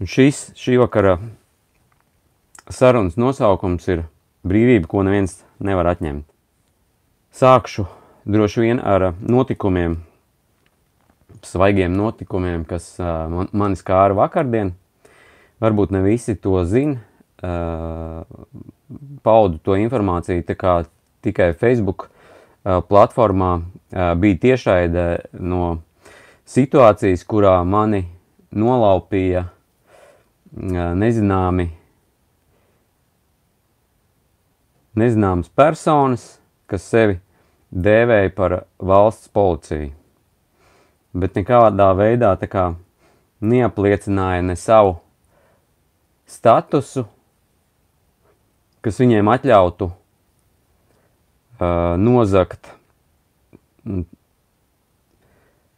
Un šis, šī vakara sarunas nosaukums ir brīvība, ko neviens nevar atņemt. Sākšu droši vien ar notikumiem, svaigiem notikumiem, kas man, mani skāra vakardien. Varbūt ne visi to zina. Paudu to informāciju tikai Facebook platformā. Bija tiešraide no situācijas, kurā mani nolaupīja nezināmi, nezināmas personas, kas sevi dēvēja par valsts policiju. Bet nekādā veidā kā, neapliecināja ne savu statusu, kas viņiem atļautu uh, nozakt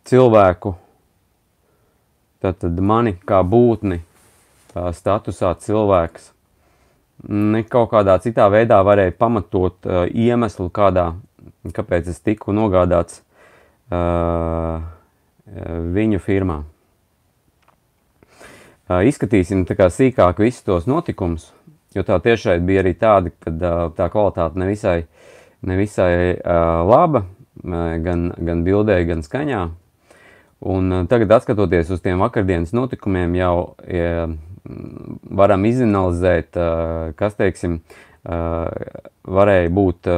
cilvēku, tātad mani kā būtni statusā cilvēks ne kaut kādā citā veidā varēja pamatot uh, iemeslu, kādā, kāpēc es tiku nogādāts uh, viņu firmā. Uh, izskatīsim kā sīkāk visus tos notikumus, jo tā tiešai bija arī tāda, ka uh, tā kvalitāte nevisai, nevisai uh, laba, uh, gan, gan bildē, gan skaņā. Un uh, tagad, skatoties uz tiem vakardienas notikumiem, jau uh, varam izanalizēt, kas, teiksim, varēja būt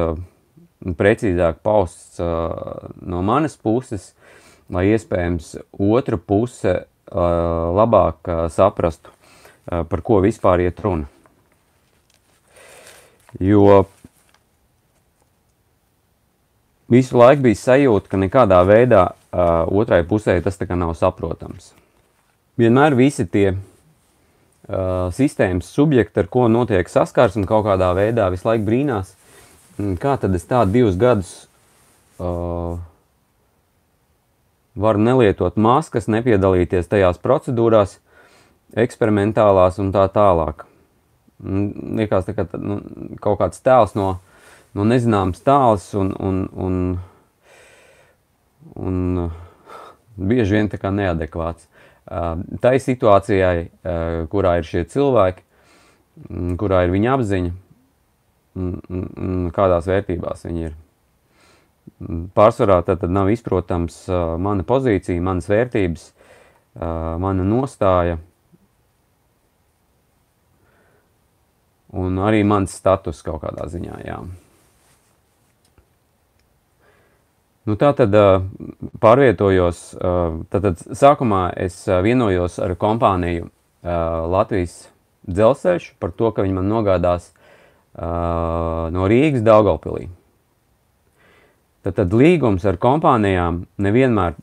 precīzāk pausts no manas puses, lai iespējams otra puse labāk saprastu, par ko vispār iet runa. Jo visu laiku bija sajūta, ka nekādā veidā uh, otrai pusē tas nav saprotams. Vienmēr visi tie sistēmas subjekti, ar ko notiek saskarsme kaut kādā veidā, visu laiku brīnās, mm, kā tad es tādu divus gadus uh, varu nelietot maskas, nepiedalīties tajās procedūrās, eksperimentālās un tā tālāk. Mm, liekas, tā kā, nu, kaut kāds tēls no, no nezināmas tāls un, un, un, un bieži vien tā kā neadekvāts tai situācijai, kurā ir šie cilvēki, kurā ir viņa apziņa, kādās vērtībās viņi ir. Pārsvarā tad, tad nav izprotams mana pozīcija, manas vērtības, mana nostāja un arī mans status kaut kādā ziņā. Jā. Nu, tā tad pārvietojos. Tad sākumā es vienojos ar kompāniju Latvijas dzelzceļš par to, ka viņi man nogādās no Rīgas Daugavpilī. Tad, tad līgums ar kompānijām nevienmēr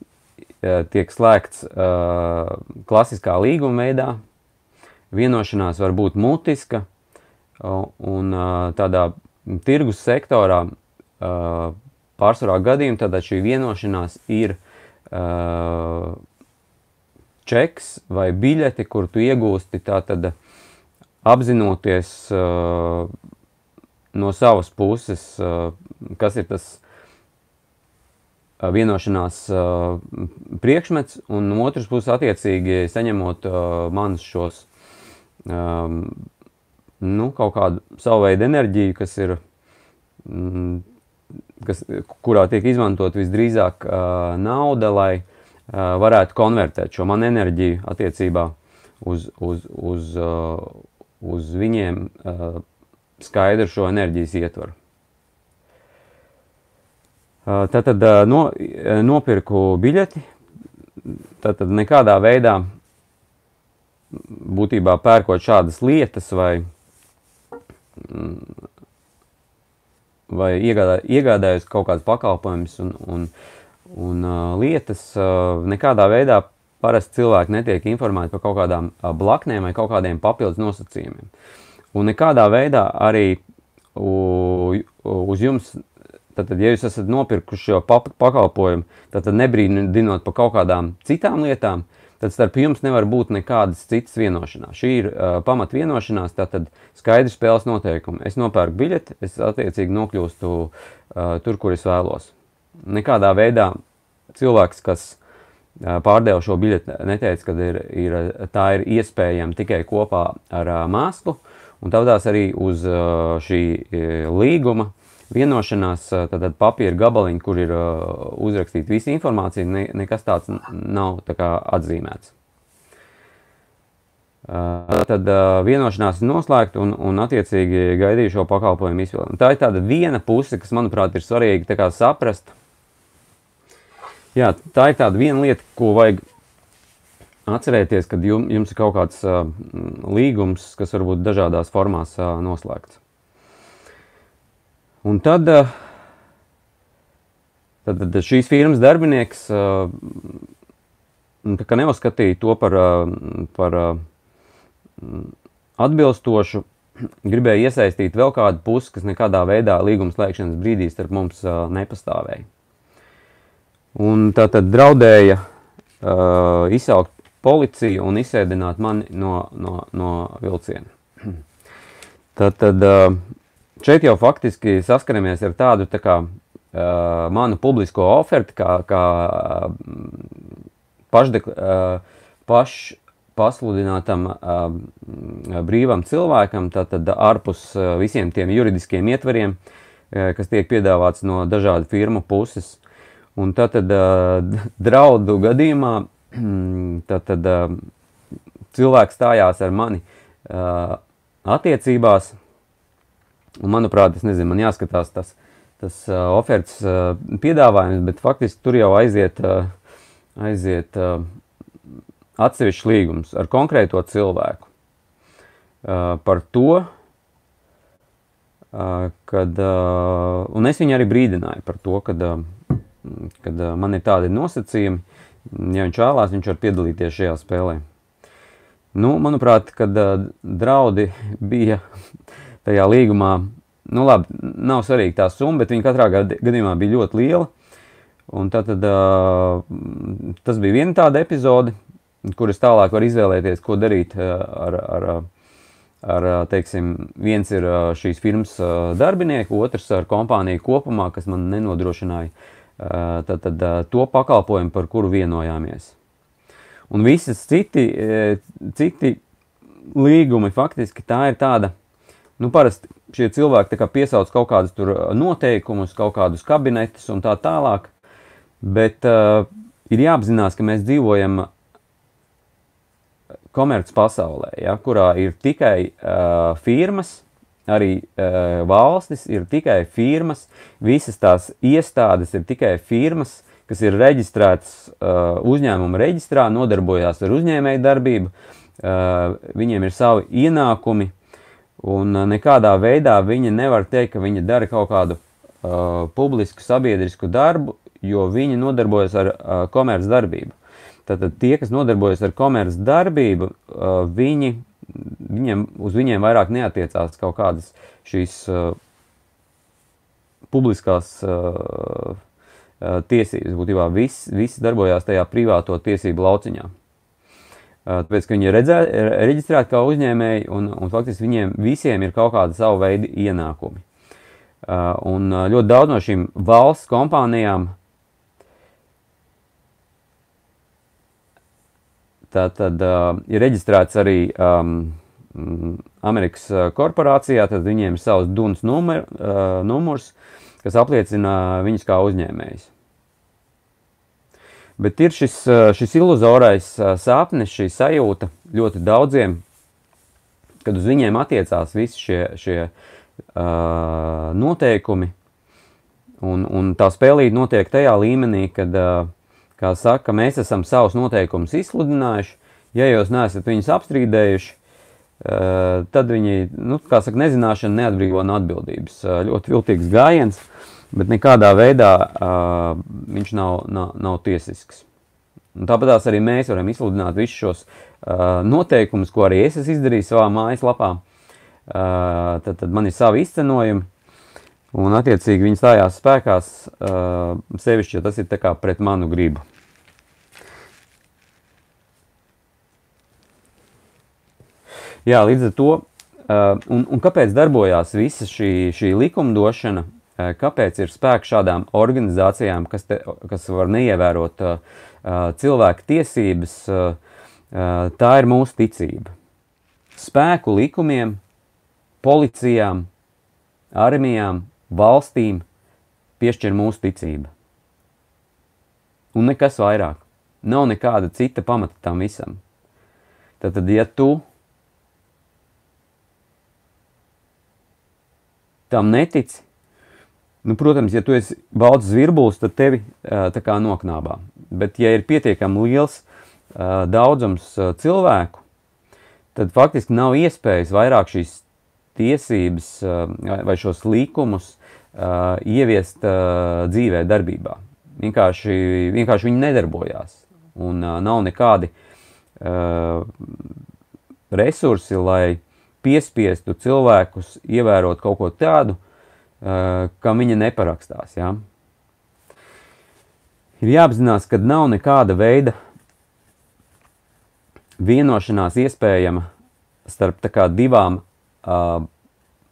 tiek slēgts klasiskā līguma veidā. Vienošanās var būt mutiska un tādā tirgus sektorā pārsvarā gadījumā tad šī vienošanās ir uh, čeks vai biļeti, kur tu iegūsti tātad apzinoties uh, no savas puses, uh, kas ir tas vienošanās uh, priekšmets, un no otras puses attiecīgi saņemot uh, manus šos um, nu, kaut kādu savu veidu enerģiju, kas ir mm, kas, kurā tiek izmantot visdrīzāk uh, nauda, lai uh, varētu konvertēt šo manu enerģiju attiecībā uz, uz, uz, uh, uz viņiem uh, skaidru šo enerģijas ietvaru. Uh, tātad uh, no, nopirku biļeti, tātad nekādā veidā būtībā pērkot šādas lietas vai vai iegādā, iegādājos kaut kādas pakalpojumus un, un, un uh, lietas, uh, nekādā veidā parasti cilvēki netiek informēti par kaut kādām uh, blaknēm vai kaut kādiem papildus nosacījumiem. Un nekādā veidā arī u, uz jums, tad, ja jūs esat nopirkuši šo pakalpojumu, tad nebrīdinot par kaut kādām citām lietām, uh, tad starp jums nevar būt nekādas citas vienošanās. Šī ir uh, pamat vienošanās, tātad skaidrs spēles noteikumi. Es nopērku biļeti, es attiecīgi nokļūstu uh, tur, kur es vēlos. Nekādā veidā cilvēks, kas pārdeva šo biļeti, neteica, ka ir, ir, tā ir iespējama tikai kopā ar mākslu. Un tādās arī uz šī līguma vienošanās, tad papīra gabaliņi, kur ir uzrakstīta visa informācija, ne, nekas tāds nav tā kā atzīmēts. Tad vienošanās ir noslēgta un, un attiecīgi gaidīju šo pakalpojumu izpildi. Tā ir tāda viena puse, kas, manuprāt, ir svarīgi saprast, Jā, tā ir tāda viena lieta, ko vajag atcerēties, kad jums, jums ir kaut kāds uh, līgums, kas varbūt dažādās formās uh, noslēgts. Un tad, uh, tad, tad šīs firmas darbinieks uh, neuzskatīja to par, uh, par atbilstošu, gribēja iesaistīt vēl kādu pusi, kas nekādā veidā līguma slēgšanas brīdī starp mums nepastāvēja. Un tā tad draudēja uh, izsaukt policiju un izsēdināt mani no, no, no vilciena. Tad, tad uh, šeit jau faktiski saskaramies ar tādu tā kā, uh, manu publisko oferti, kā, kā pašdek, uh, paš pasludinātam uh, brīvam cilvēkam, tātad ārpus uh, visiem tiem juridiskiem ietveriem, uh, kas tiek piedāvāts no dažādu firmu puses. Un tātad draudu gadījumā tātad, cilvēks stājās ar mani attiecībās, un manuprāt, es nezinu, man jāskatās tas, tas oferts piedāvājums, bet faktiski tur jau aiziet, aiziet atsevišķs līgums ar konkrēto cilvēku par to, kad, un es viņu arī brīdināju par to, kad kad uh, man ir tādi nosacījumi, ja viņš vēlās, viņš var piedalīties šajā spēlē. Nu, manuprāt, kad uh, draudi bija tajā līgumā, nu labi, nav svarīgi tā summa, bet viņa katrā gadījumā bija ļoti liela. Un tad, tad tas bija viena tāda epizode, kuras tālāk var izvēlēties, ko darīt ar, ar, ar teiksim, viens ir šīs firmas darbinieki, otrs ar kompāniju kopumā, kas man nenodrošināja tad, tad, to pakalpojumu, par kuru vienojāmies. Un visas citi, citi līgumi faktiski tā ir tāda, nu parasti šie cilvēki piesauc kaut kādus noteikumus, kaut kādus kabinetus un tā tālāk, bet uh, ir jāapzinās, ka mēs dzīvojam komerc pasaulē, ja, kurā ir tikai uh, firmas, arī uh, valstis ir tikai firmas, visas tās iestādes ir tikai firmas, kas ir reģistrētas uh, uzņēmuma reģistrā, nodarbojās ar uzņēmēju darbību, uh, viņiem ir savi ienākumi, un uh, nekādā veidā viņi nevar teikt, ka viņi dara kaut kādu uh, publisku sabiedrisku darbu, jo viņi nodarbojas ar uh, komerc darbību. Tātad tie, kas nodarbojas ar komerc darbību, uh, viņi viņiem, uz viņiem vairāk neatiecās kaut kādas šīs uh, publiskās uh, tiesības. Būtībā viss, viss darbojās tajā privāto tiesību lauciņā. Tāpēc, ka viņi ir redzē, reģistrēti kā uzņēmēji un, un faktiski viņiem visiem ir kaut kāda sava veida ienākumi. Un ļoti daudz no šīm valsts kompānijām Tā tad ir reģistrēts arī um, Amerikas korporācijā, tad viņiem ir savs duns numur, numurs, kas apliecina viņus kā uzņēmējs. Bet ir šis, šis iluzorais sapnis, šī sajūta ļoti daudziem, kad uz viņiem attiecās visi šie, šie uh, noteikumi, un, un tā spēlīte notiek tajā līmenī, kad uh, kā saka, mēs esam savus noteikumus izsludinājuši, ja jūs neesat viņus apstrīdējuši, eh, tad viņi, nu, kā saka, nezināšana neatbrīvo no atbildības. Eh, ļoti viltīgs gājiens, bet nekādā veidā uh, viņš nav, nav, nav tiesisks. Un tāpatās arī mēs varam izsludināt visus šos uh, noteikumus, ko arī es esmu izdarījis savā mājaslapā. Uh, tad, tad man ir savi izcenojumi, un attiecīgi viņi stājās spēkās, uh, sevišķi, ja tas ir pret manu gribu. Jā, līdz ar to, uh, un, un kāpēc darbojās visa šī, šī likumdošana, kāpēc ir spēks šādām organizācijām, kas, te, kas var neievērot uh, cilvēka tiesības, tā ir mūsu ticība. Spēku likumiem, policijām, armijām, valstīm piešķir mūsu ticība. Un nekas vairāk. Nav nekāda cita pamata tam visam. Tad ja tu tam netici, nu, protams, ja tu esi balts zvirbulis, tad tevi tā kā noknābā. Bet, ja ir pietiekami liels daudzums cilvēku, tad faktiski nav iespējas vairāk šīs tiesības vai šos likumus ieviest dzīvē, darbībā. Vienkārši, vienkārši viņi nedarbojās. Un nav nekādi resursi, lai piespiestu cilvēkus ievērot kaut ko tādu, kam viņi neparakstās. Ja? Ir jāapzinās, ka nav nekāda veida vienošanās iespējama starp kā, divām uh,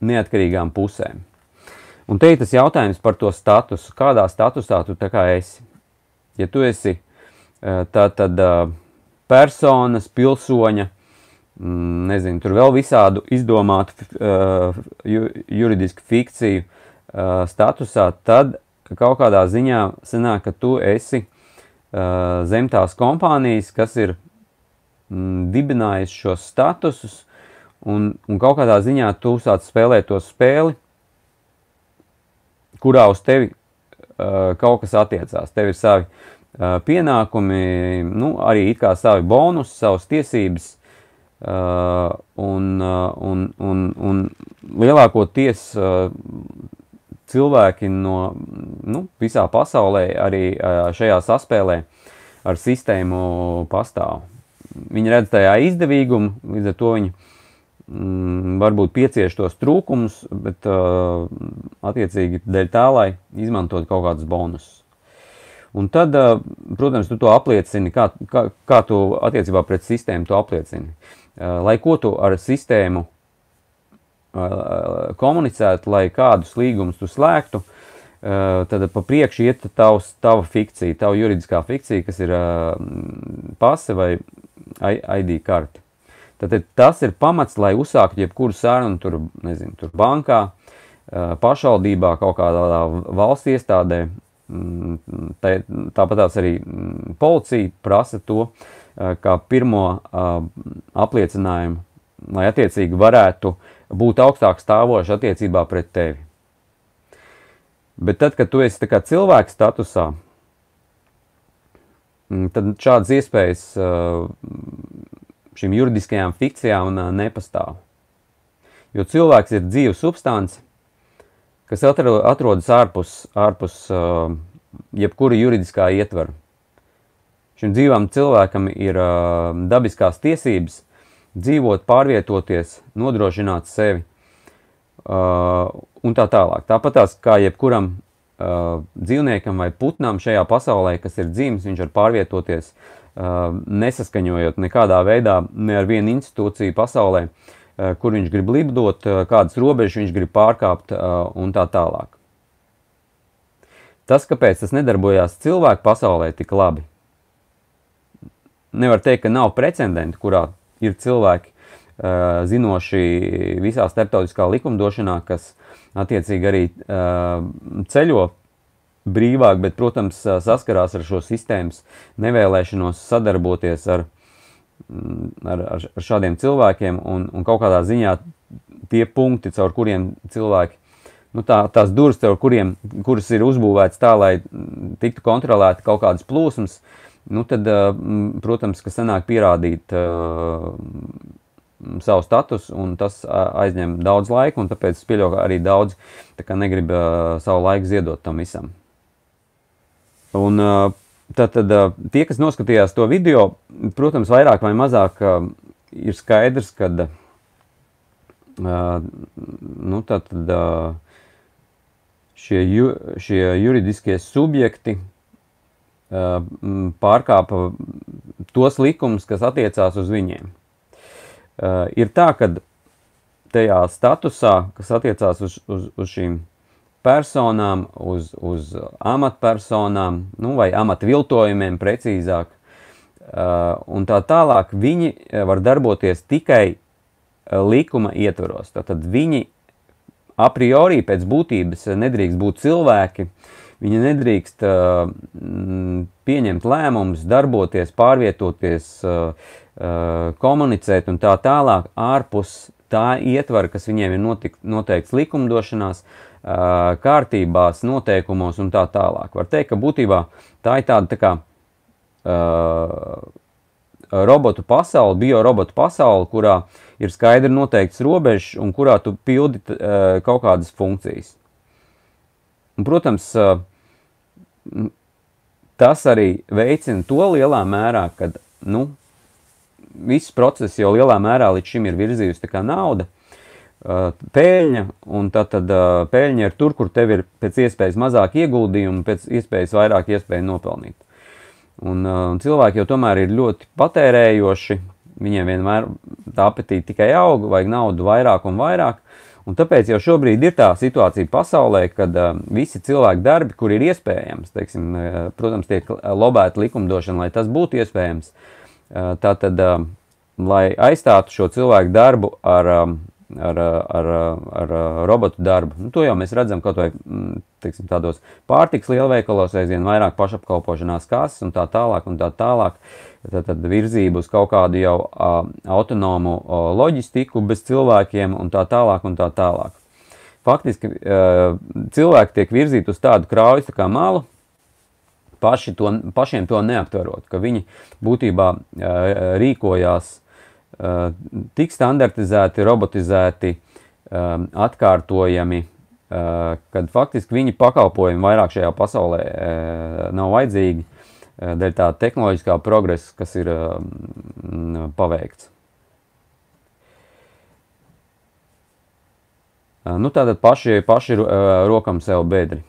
neatkarīgām pusēm. Un te ir tas jautājums par to statusu. Kādā statusā tu esi? Ja tu esi tā tad personas, pilsoņa, mm, nezinu, tur vēl visādu izdomātu juridisku fikciju statusā, tad kaut kādā ziņā sanāk, ka tu esi zem tās kompānijas, kas ir mm, dibinājis šos statusus, un, un kaut kādā ziņā tu sāc spēlēt to spēli, kurā uz tevi uh, kaut kas attiecās. Tev ir savi uh, pienākumi, nu, arī it kā savi bonusi, savas tiesības. Uh, un, uh, un, un, un lielākoties uh, cilvēki no nu, visā pasaulē, arī šajā saspēlē ar sistēmu pastāv. Viņi redz tajā izdevīgumu, līdz ar to viņi mm, varbūt piecieš tos trūkumus, bet uh, attiecīgi dēļ tā, lai izmantot kaut kādus bonusus. Un tad, uh, protams, tu to apliecini, kā, kā, kā tu attiecībā pret sistēmu to apliecini. Uh, lai ko tu ar sistēmu komunicētu, lai kādus līgumus tu slēgtu, tad pa priekšu iet tavs, tava fikcija, tava juridiskā fikcija, kas ir pase vai ID karte. Tad tas ir pamats, lai uzsāktu jebkuru sarunu tur, nezinu, tur bankā, pašvaldībā, kaut kādā valsts iestādē. Mm, tāpat arī mm, policija prasa to kā pirmo apliecinājumu, lai attiecīgi varētu būt augstāk stāvoši attiecībā pret tevi. Bet tad, kad tu esi cilvēka statusā, mm, tad šādas iespējas šīm juridiskajām fikcijām nepastāv. Jo cilvēks ir dzīva substance, kas atrodas ārpus, ārpus uh, jebkura juridiskā ietvara. Šim dzīvam cilvēkam ir uh, dabiskās tiesības dzīvot, pārvietoties, nodrošināt sevi uh, un tā tālāk. Tāpat tās kā jebkuram uh, dzīvniekam vai putnam šajā pasaulē, kas ir dzīves, viņš var pārvietoties uh, nesaskaņojot nekādā veidā ne ar vienu institūciju pasaulē, kur viņš grib lidot, kādas robežas viņš grib pārkāpt un tā tālāk. Tas, kāpēc tas nedarbojās cilvēku pasaulē tik labi, nevar teikt, ka nav precedentu, kurā ir cilvēki zinoši visā starptautiskā likumdošanā, kas attiecīgi arī ceļo brīvāk, bet, protams, saskarās ar šo sistēmas nevēlēšanos sadarboties ar, mm, ar, ar, ar šādiem cilvēkiem un, un kaut kādā ziņā tie punkti, caur kuriem cilvēki, nu tā, tās durvis, caur kuriem, kuras ir uzbūvētas tā, lai tiktu kontrolēti kaut kādas plūsmas, nu tad, protams, ka sanāk pierādīt uh, savu statusu, un tas aizņem daudz laika, un tāpēc es pieļauju, ka arī daudz negrib uh, savu laiku ziedot tam visam. Un, tātad tie, kas noskatījās to video, protams, vairāk vai mazāk ir skaidrs, ka nu, tātad, šie, ju, šie juridiskie subjekti pārkāpa tos likumus, kas attiecās uz viņiem. Ir tā, ka tajā statusā, kas attiecās uz, uz, uz šīm personām, uz, uz amatpersonām, nu, vai amatviltojumiem precīzāk, un tā tālāk, viņi var darboties tikai likuma ietvaros. Tātad viņi a priori pēc būtības nedrīkst būt cilvēki, viņi nedrīkst uh, pieņemt lēmumus, darboties, pārvietoties, uh, uh, komunicēt un tā tālāk ārpus tā ietvara, kas viņiem ir notik, noteikts likumdošanās, uh, kārtībās, noteikumos un tā tālāk. Var teikt, ka būtībā tā ir tāda tā kā uh, robotu pasaule, biorobotu pasaule, kurā ir skaidri noteikts robežs un kurā tu pildi uh, kaut kādas funkcijas. Un, protams, uh, tas arī veicina to lielā mērā, ka nu, viss process jau lielā mērā līdz šim ir virzījusi tā nauda, uh, pēļņa, un tad, tad uh, pēļņa ir tur, kur tev ir pēc iespējas mazāk ieguldījumu, pēc iespējas vairāk iespēju nopelnīt. Un uh, cilvēki jau tomēr ir ļoti patērējoši, viņiem vienmēr tā apetīte tikai aug, vajag naudu vairāk un vairāk, un tāpēc jau šobrīd ir tā situācija pasaulē, kad uh, visi cilvēku darbi, kur ir iespējams, teiksim, uh, protams, tiek lobēta likumdošana, lai tas būtu iespējams, uh, tātad, uh, lai aizstātu šo cilvēku darbu ar um, ar, ar, ar robotu darbu. Nu, to jau mēs redzam kaut vai mm, teiksim, tādos pārtiks lielveikalos, aizvien vairāk pašapkalpošanās kases un tā tālāk. Un tā tālāk. Tad, tad virzību uz kaut kādu jau uh, autonomu uh, loģistiku bez cilvēkiem un tā tālāk un tā tālāk. Faktiski uh, cilvēki tiek virzīti uz tādu kraujas tā kā malu, paši to, pašiem to neaptverot, ka viņi būtībā uh, rīkojās tik standartizēti, robotizēti, um, atkārtojami, uh, kad faktiski viņi pakalpojumi vairāk šajā pasaulē uh, nav vajadzīgi dēļ tā tehnoloģiskā progresa, kas ir um, paveikts. Nu, tātad paši, paši rokam sev bedri.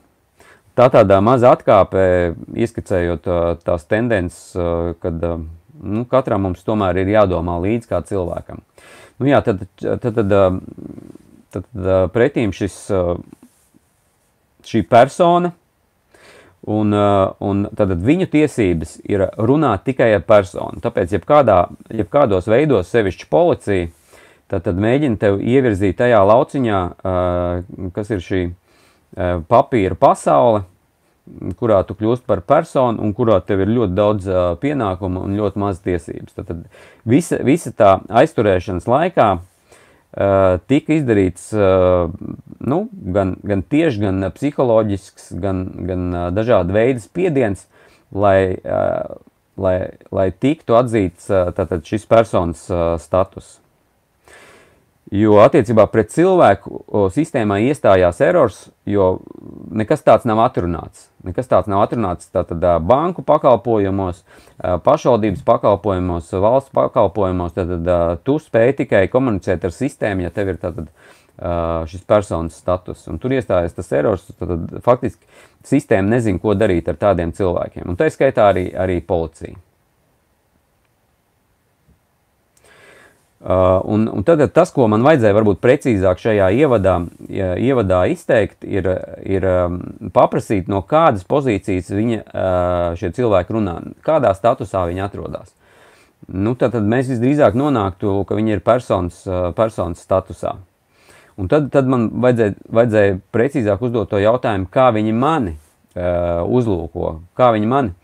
Tā tādā maza atkāpe, ieskicējot tās tendences, kad nu, katram mums tomēr ir jādomā līdzi kā cilvēkam. Nu, jā, tad, tad, tad, tad, tad pretīm šis, šī persona, un, un tad viņu tiesības ir runāt tikai ar personu. Tāpēc, jebkādā, jebkādos veidos, sevišķi policija, tad, tad mēģina tevi ievirzīt tajā lauciņā, kas ir šī papīra pasaule, kurā tu kļūsti par personu un kurā tev ir ļoti daudz uh, pienākumu un ļoti maz tiesības. Tad, tad visa, visa tā aizturēšanas laikā uh, tika izdarīts uh, nu, gan, gan tieši, gan psiholoģisks, gan, gan uh, dažādi veidi spiediens, lai, uh, lai, lai tiktu atzīts uh, šis personas uh, status. Jo attiecībā pret cilvēku sistēmā iestājās erors, jo nekas tāds nav atrunāts. Nekas tāds nav atrunāts tātad banku pakalpojumos, pašvaldības pakalpojumos, valsts pakalpojumos. Tad tu spēj tikai komunicēt ar sistēmu, ja tev ir tātad šis personas status. Un tur iestājas tas erors, tad faktiski sistēma nezin, ko darīt ar tādiem cilvēkiem. Un tā skaitā arī, arī policija. Uh, un, un tad tas, ko man vajadzēja varbūt precīzāk šajā ievadā, ievadā izteikt, ir, ir um, paprasīt, no kādas pozīcijas viņa, uh, šie cilvēki runā, kādā statusā viņi atrodas. Nu, tad, tad mēs visdrīzāk nonāktu, ka viņi ir personas, uh, personas statusā. Un tad, tad man vajadzēja, vajadzēja precīzāk uzdot to jautājumu, kā viņi mani uh, uzlūko, kā viņi mani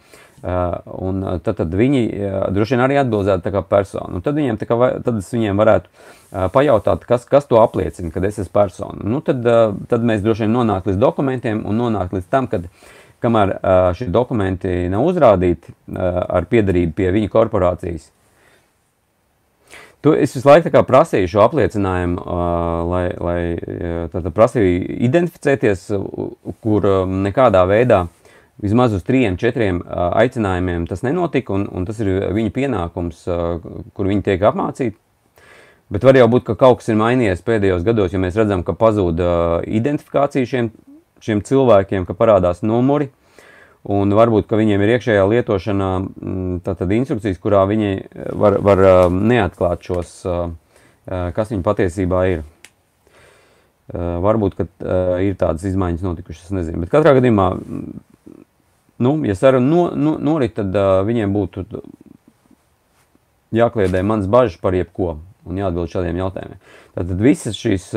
un uh, tad, tad viņi uh, droši vien arī atbildētu kā persona. Un tad, viņiem, kā, tad es viņiem varētu pajautāt, kas, kas to apliecina, kad es esmu persona. Nu, tad, tad mēs droši vien nonāktu līdz dokumentiem un nonāktu līdz tam, kad kamēr šie dokumenti nav uzrādīti ar piedarību pie viņa korporācijas. Tu, es visu laiku prasīju šo apliecinājumu, uh, lai, lai prasīju identificēties, kur nekādā veidā uh, vismaz uz trījiem, četriem aicinājumiem tas nenotika, un, un tas ir viņa pienākums, kur viņi tiek apmācīti. Bet var jau būt, ka kaut kas ir mainījies pēdējos gados, jo mēs redzam, ka pazūd identifikācija šiem, šiem cilvēkiem, ka parādās numuri, un varbūt, viņiem ir iekšējā lietošanā tātad instrukcijas, kurā viņi var, var neatklāt šos, kas viņi patiesībā ir. varbūt, ka ir tādas izmaiņas notikušas, es nezinu. Bet katrā gadījumā, nu, ja saruna no, no, norit, tad viņiem būtu jākliedē mans bažas par jebko un jāatbild šādiem jautājumiem. Tātad visas šīs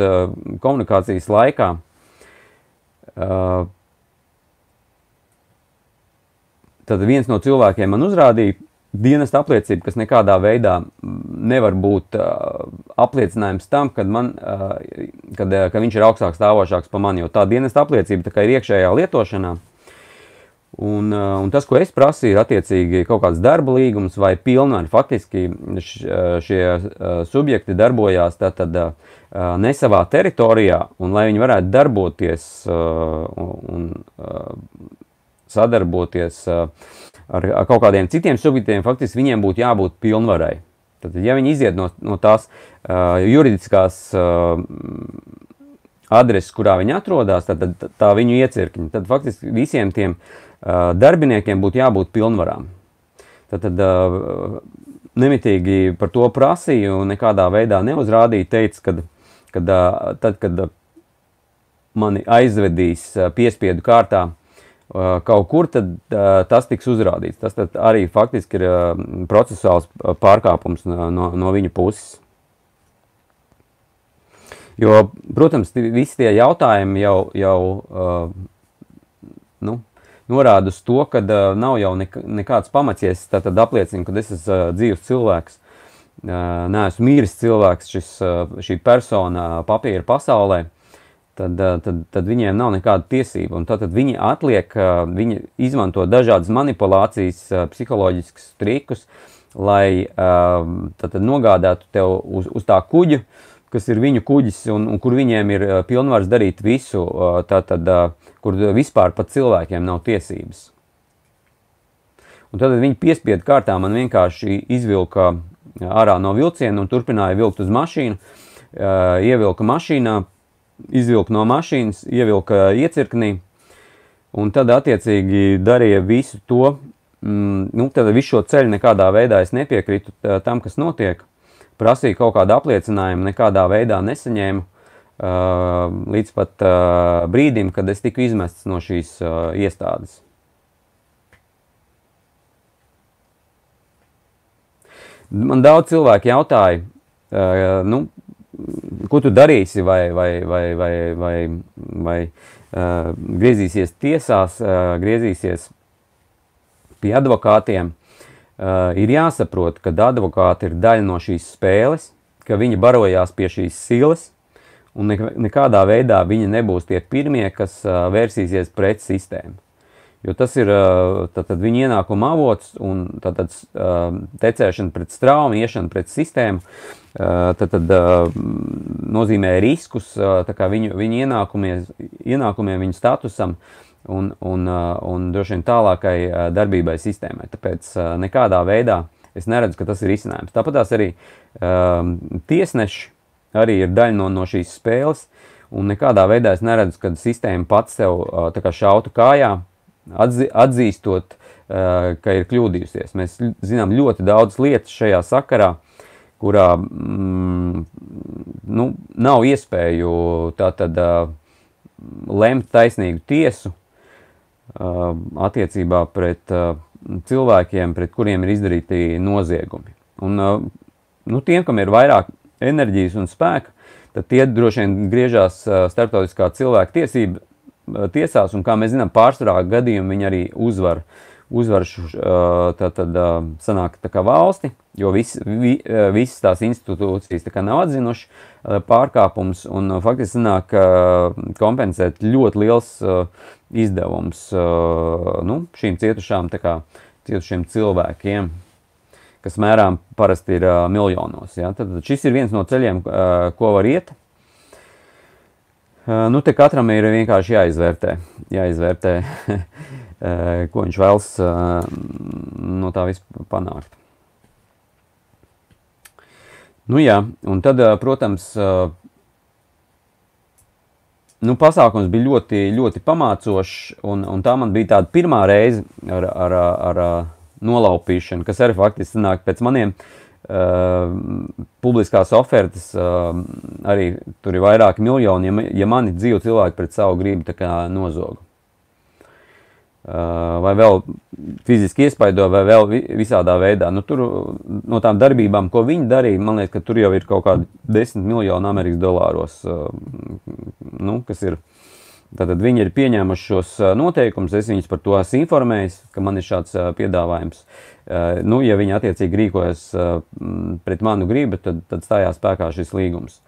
komunikācijas laikā tad viens no cilvēkiem man uzrādīja dienas apliecību, kas nekādā veidā nevar būt uh, apliecinājums tam, kad, man, uh, kad, uh, ka viņš ir augstāk stāvošāks par mani. Jo tā dienas apliecība tā ir iekšējā lietošanā. Uh, un tas, ko es prasīju, ir attiecīgi kaut kāds darba līgums vai pilnvaru. Faktiski š, šie uh, subjekti darbojās tātad, ne savā teritorijā, un lai viņi varētu darboties un sadarboties ar, kaut kādiem citiem subjektiem, faktiski viņiem būtu jābūt pilnvarai. Tad, ja viņi iziet no, no tās juridiskās adreses, kurā viņi atrodas, tad, tad tā viņu iecirkņa, tad faktiski visiem tiem uh, darbiniekiem būtu jābūt pilnvarām. Tad, tad uh, nemitīgi par to prasīju un nekādā veidā neuzrādīju, teica, kad, kad, uh, tad, kad mani aizvedīs piespiedu kārtā kaut kur, tad tas tiks uzrādīts. Tas arī faktiski ir procesuāls pārkāpums no, no viņa puses. Jo, protams, visi tie jautājumi jau, jau nu, norāda uz to, ka nav jau nekāds pamats, ja es tad apliecinu, ka es esmu dzīves cilvēks, neesmu mīris cilvēks, šis, šī persona papīra pasaulē tad, eh, tad, tad viņiem nav nekāda tiesība. Un tad, tad viņi atliek, eh, viņi izmanto dažādas manipulācijas, eh, psiholoģiskus trikus, lai tad, tad nogādātu tev uz, uz tā kuģa, kas ir viņu kuģis un, un kur viņiem ir pilnvars darīt visu, tātad, kur vispār pat cilvēkiem nav tiesības. Un tad viņi piespiedu kārtā man vienkārši izvilka ārā no vilciena un turpināja vilkt uz mašīnu, ievilka mašīnā, izvilka no mašīnas, ievilka iecirknī, un tad attiecīgi darīja visu to, mm, nu, tad visu šo ceļu nekādā veidā es nepiekrītu tam, kas notiek, prasīja kaut kādu apliecinājumu, nekādā veidā nesaņēmu, līdz pat brīdim, kad es tiku izmests no šīs iestādes. Man daudz cilvēku jautāja, nu, ko tu darīsi, vai, vai, vai, vai, vai, vai uh, griezīsies tiesās, uh, griezīsies pie advokātiem. Uh, ir jāsaprot, ka advokāti ir daļa no šīs spēles, ka viņi barojās pie šīs silas, un nekādā veidā viņi nebūs tie pirmie, kas vērsīsies pret sistēmu. Jo tas ir tātad, viņa ienākuma avots un tātad, tecēšana pret straumu, iešana pret sistēmu. Tad, tad nozīmē riskus viņu, viņu ienākumiem, viņu statusam un, un, un droši vien tālākai darbībai sistēmai. Tāpēc nekādā veidā es neredzu, ka tas ir izcinājums. Tāpat arī tiesneši arī ir daļa no, no šīs spēles. Un nekādā veidā es neredzu, ka sistēma pats sev šautu kājā, atzi, atzīstot, ka ir kļūdījusies. Mēs zinām ļoti daudz lietas šajā sakarā, kurā mm, nu, nav iespēju tātad lemt taisnīgu tiesu attiecībā pret cilvēkiem, pret kuriem ir izdarīti noziegumi. Un, nu, tiem, kam ir vairāk enerģijas un spēka, tad tie droši vien griežās starptautiskā cilvēka tiesība tiesās, un kā mēs zinām, pārsvarā gadījumā viņi arī uzvar. Uzvar tā tad sanāk tā kā valsti, jo vis, vi, visas tās institūcijas tā kā nav atzinuši pārkāpums, un faktiski sanāk kompensēt ļoti liels izdevums nu, šīm cietušām, tā kā cietušiem cilvēkiem kas mērām parasti ir uh, miljonos. Ja? Tad šis ir viens no ceļiem, uh, ko var iet. Nu, te katram ir vienkārši jāizvērtē, jāizvērtē ko viņš vēlas no tā vispār panākt. Nu, jā, un tad, protams, nu, pasākums bija ļoti, ļoti pamācošs, un, un tā man bija tāda pirmā reize ar, ar, ar, ar nolaupīšanu, kas arī faktiski nāk pēc maniem uh, publiskās ofertas, uh, arī tur ir vairāki miljoni, ja, ja mani dzīvo cilvēki pret savu gribu nozogu. Uh, vai vēl fiziski iespaido, vai vēl visādā veidā. Nu, tur no tām darbībām, ko viņi darīja, man liekas, ka tur jau ir kaut kādi desmit miljoni Amerikas dolāros, uh, nu, kas ir. Tātad viņi ir pieņēmuši šos noteikumus, es viņus par to esmu informējis, ka man ir šāds piedāvājums. Nu, ja viņi attiecīgi rīkojas pret manu gribu, tad, tad stājās spēkā šis līgums.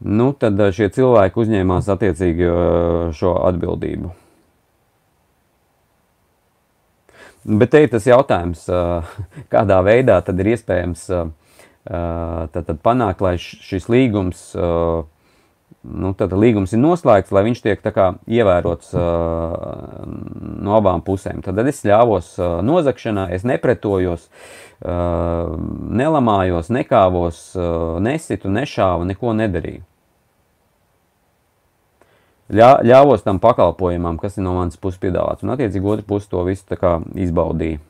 Nu, tad šie cilvēki uzņēmās attiecīgi šo atbildību. Bet te ir tas jautājums, kādā veidā tad ir iespējams tad, tad panākt, lai šis līgums, nu, tad līgums ir noslēgts, lai viņš tiek kā, ievērots no abām pusēm. Tad es ļāvos nozagšanā, es nepretojos, nelamājos, nekāvos, nesitu, nešāvu, neko nedarīju ļā, ļāvos tam pakalpojumam, kas ir no manas puses piedāvāts. Un, attiecīgi, otra puse to visu izbaudīja.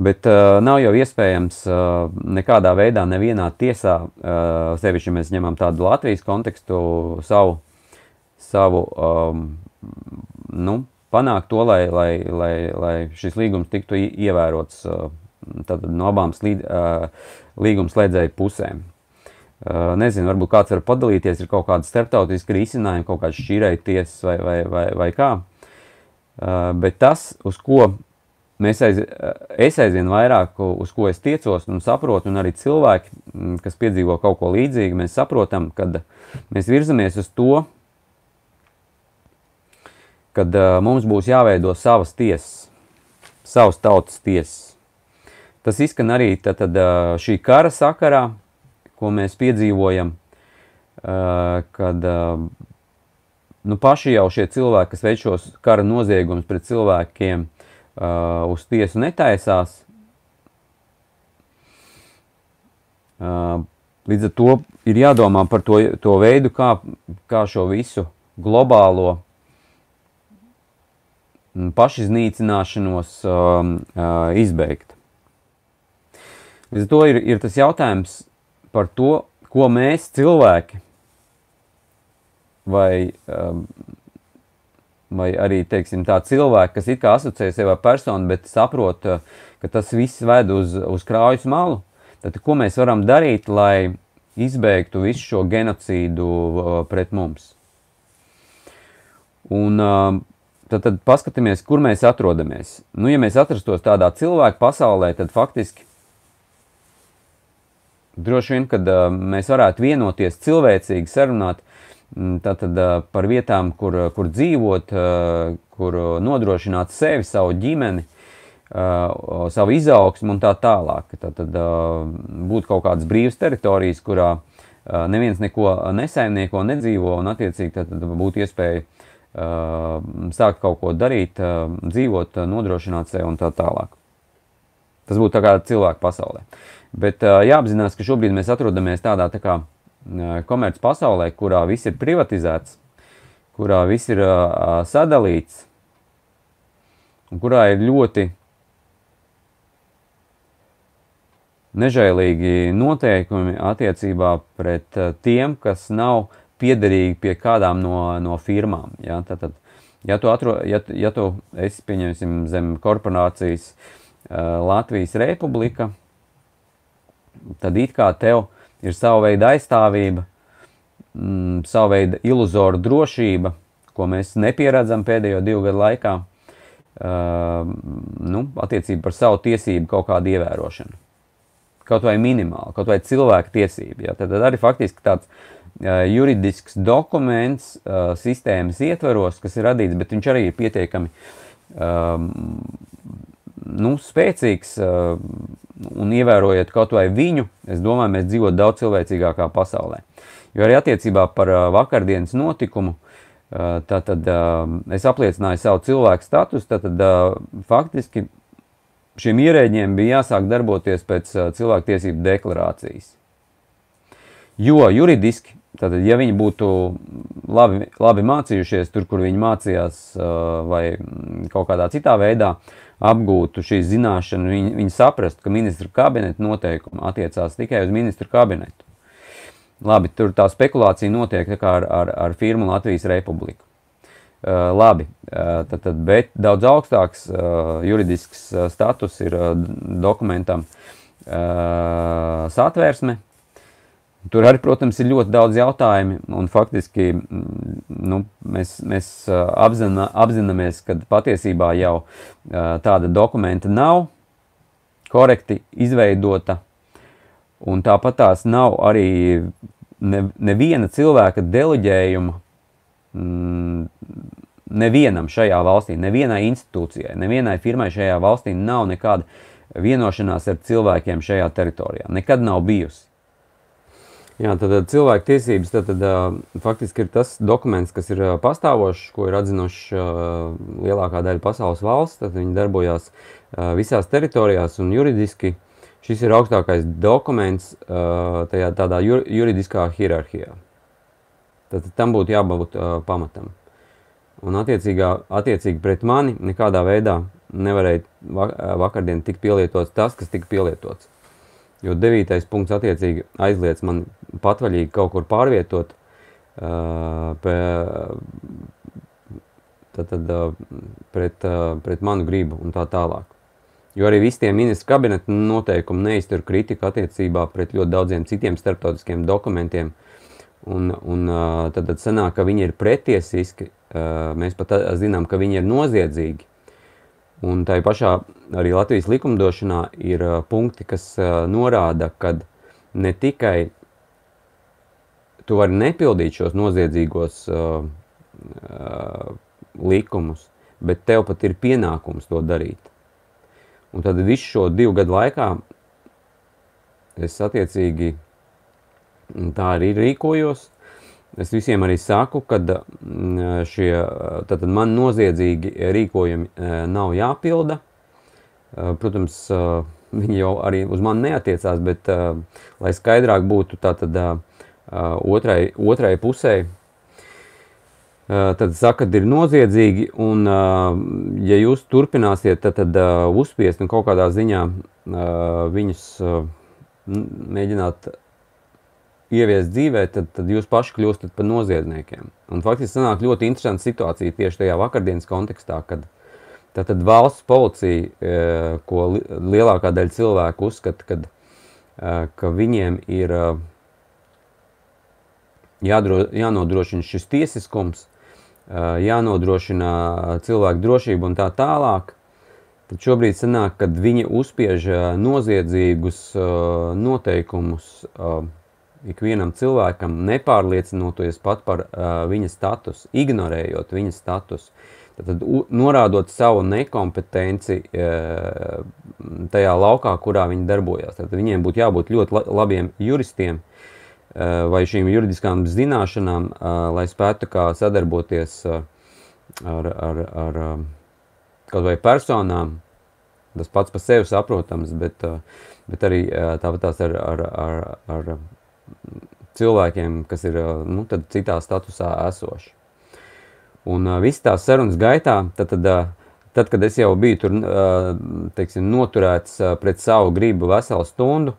Bet uh, nav jau iespējams uh, nekādā veidā, nevienā tiesā, uh, sevišķi, ja mēs ņemam tādu Latvijas kontekstu, savu, savu um, nu, panākt to, lai, lai, lai, lai šis līgums tiktu ievērots uh, no abām slīd, uh, līgumslēdzēju pusēm. Nezinu, varbūt kāds var padalīties, ir kaut kāda starptautiska risinājuma, kaut kāds šķīrēja tiesas vai, vai, vai, vai kā. Bet tas, uz ko mēs aiz, es aizvien vairāk, uz ko es tiecos un saprotu, un arī cilvēki, kas piedzīvo kaut ko līdzīgu, mēs saprotam, kad mēs virzamies uz to, kad mums būs jāveido savas tiesas, savas tautas tiesas. Tas izskan arī tad, tad, šī kara sakarā, ko mēs piedzīvojam, kad nu, paši jau šie cilvēki, kas veic šos kara noziegumus pret cilvēkiem, uz tiesu netaisās. Līdz ar to ir jādomā par to, to veidu, kā, kā šo visu globālo pašiznīcināšanos um, uh, izbeigt. Līdz ar to ir, ir tas jautājums, par to, ko mēs cilvēki vai, um, vai arī teiksim, tā cilvēki, kas it kā asociē sevi ar personu, bet saprot, uh, ka tas viss ved uz, uz krājas malu, tad ko mēs varam darīt, lai izbeigtu visu šo genocīdu uh, pret mums? Un, uh, tad, tad paskatāmies, kur mēs atrodamies. Nu, ja mēs atrastos tādā cilvēku pasaulē, tad faktiski droši vien, kad mēs varētu vienoties cilvēcīgi sarunāt tātad, uh, par vietām, kur, kur dzīvot, kur nodrošināt sevi, savu ģimeni, savu izaugsmu un tā tālāk. Tātad būtu kaut kādas brīvas teritorijas, kurā neviens neko nesaimnieko, nedzīvo un attiecīgi tātad būtu iespēja sākt kaut ko darīt, dzīvot, nodrošināt sevi un tā tālāk. Tas būtu tā kā cilvēku pasaulē. Bet jāapzinās, ka šobrīd mēs atrodamies tādā tā kā komerc pasaulē, kurā viss ir privatizēts, kurā viss ir uh, sadalīts un kurā ir ļoti nežēlīgi noteikumi attiecībā pret uh, tiem, kas nav piederīgi pie kādām no, no firmām. Ja? Tātad, ja tu, atro, ja, ja tu esi, pieņemsim, zem korporācijas uh, Latvijas republika, tad it kā tev ir sava veida aizstāvība, mm, sava veida iluzora drošība, ko mēs nepieredzam pēdējo divu gadu laikā, uh, nu, attiecībā par savu tiesību kaut kādu ievērošanu. Kaut vai minimāli, kaut vai cilvēku tiesību. Ja? Tad, tad arī faktiski tāds uh, juridisks dokuments uh, sistēmas ietveros, kas ir radīts, bet viņš arī ir pietiekami um, nu, spēcīgs un ievērojot kaut vai viņu, es domāju, mēs dzīvot daudz cilvēcīgākā pasaulē. Jo arī attiecībā par vakardienas notikumu, tātad es apliecināju savu cilvēku statusu, tātad faktiski šiem ierēģiem bija jāsāk darboties pēc cilvēktiesību deklarācijas. Jo juridiski, tātad, ja viņi būtu labi, labi mācījušies tur, kur viņi mācījās, vai kaut kādā citā veidā, apgūtu šīs zināšanas, viņi, viņi saprastu, ka ministra kabineta noteikumi attiecās tikai uz ministra kabinetu. Labi, tur tā spekulācija notiek tā ar, ar, ar firmu Latvijas Republiku. Uh, labi, uh, tad, tad, bet daudz augstāks uh, juridisks uh, status ir uh, dokumentam uh, satvērsme, Tur arī, protams, ir ļoti daudz jautājumu, un faktiski mm, nu, mēs, mēs apzina, apzināmies, ka patiesībā jau tāda dokumenta nav korekti izveidota, un tāpat tās nav arī ne, neviena cilvēka deleģējuma mm, nevienam šajā valstī, nevienai institūcijai, nevienai firmai šajā valstī nav nekāda vienošanās ar cilvēkiem šajā teritorijā. Nekad nav bijusi. Jā, tad cilvēku tiesības tad, tad, uh, faktiski ir tas dokuments, kas ir uh, pastāvošs, ko ir atzinuši lielākā daļa pasaules valsts. Tad viņi darbojās visās teritorijās un juridiski šis ir augstākais dokuments tajā tādā jur, juridiskā hierarhijā. Tad, tam būtu jābūt pamatam. Un attiecīgi pret mani nekādā veidā nevarēja vakardien tikt pielietots tas, kas tika pielietots. Jo devītais punkts attiecīgi aizliedz man patvaļīgi kaut kur pārvietot pe, tad, tad, pret, pret manu gribu un tā tālāk. Jo arī visi tie ministra kabineta noteikumi neiztur kritiku attiecībā pret ļoti daudziem citiem starptautiskiem dokumentiem. Un, un tad, tad sanāk, ka viņi ir pretiesiski, mēs pat zinām, ka viņi ir noziedzīgi. Un tā pašā arī Latvijas likumdošanā ir punkti, kas norāda, ka ne tikai tu vari nepildīt šos noziedzīgos uh, uh, likumus, bet tev pat ir pienākums to darīt. Un tad visu šo divu gadu laikā es attiecīgi tā arī rīkojos. Es visiem arī saku, ka mm, šie tātad man noziedzīgi rīkojumi e, nav jāpilda. E, protams, e, viņi jau arī uz mani neatiecās, bet lai skaidrāk būtu tātad otrai, otrai pusē, tad saka, ka ir noziedzīgi, un ja jūs turpināsiet tad, tad uzspiest un kaut kādā ziņā viņus mēģināt ieviest dzīvē, tad, tad jūs paši kļūstat par noziedzniekiem. Un faktiski sanāk ļoti interesanta situācija tieši tajā vakardienas kontekstā, kad tātad valsts policija, e, ko lielākā daļa cilvēku uzskata, kad, e, ka viņiem ir e, jādro, jānodrošina šis tiesiskums, jānodrošina cilvēku drošību un tā tālāk, tad šobrīd sanāk, kad viņi uzspiež noziedzīgus noteikumus ikvienam cilvēkam, nepārliecinoties pat par uh, viņa statusu, ignorējot viņa statusu, tad norādot savu nekompetenci uh, tajā laukā, kurā viņi darbojas. Tad viņiem būtu jābūt ļoti labiem juristiem uh, vai šīm juridiskām zināšanām, uh, lai spētu sadarboties uh, ar, ar, ar uh, kaut vai personām, tas pats par sevi saprotams, bet, uh, bet arī uh, tāpat tās ar, ar, ar, ar cilvēkiem, kas ir nu, citā statusā esoši. Un uh, viss tās sarunas gaitā, tad, tad, uh, tad, kad es jau biju tur uh, teiksim, noturēts uh, pret savu gribu veselu stundu,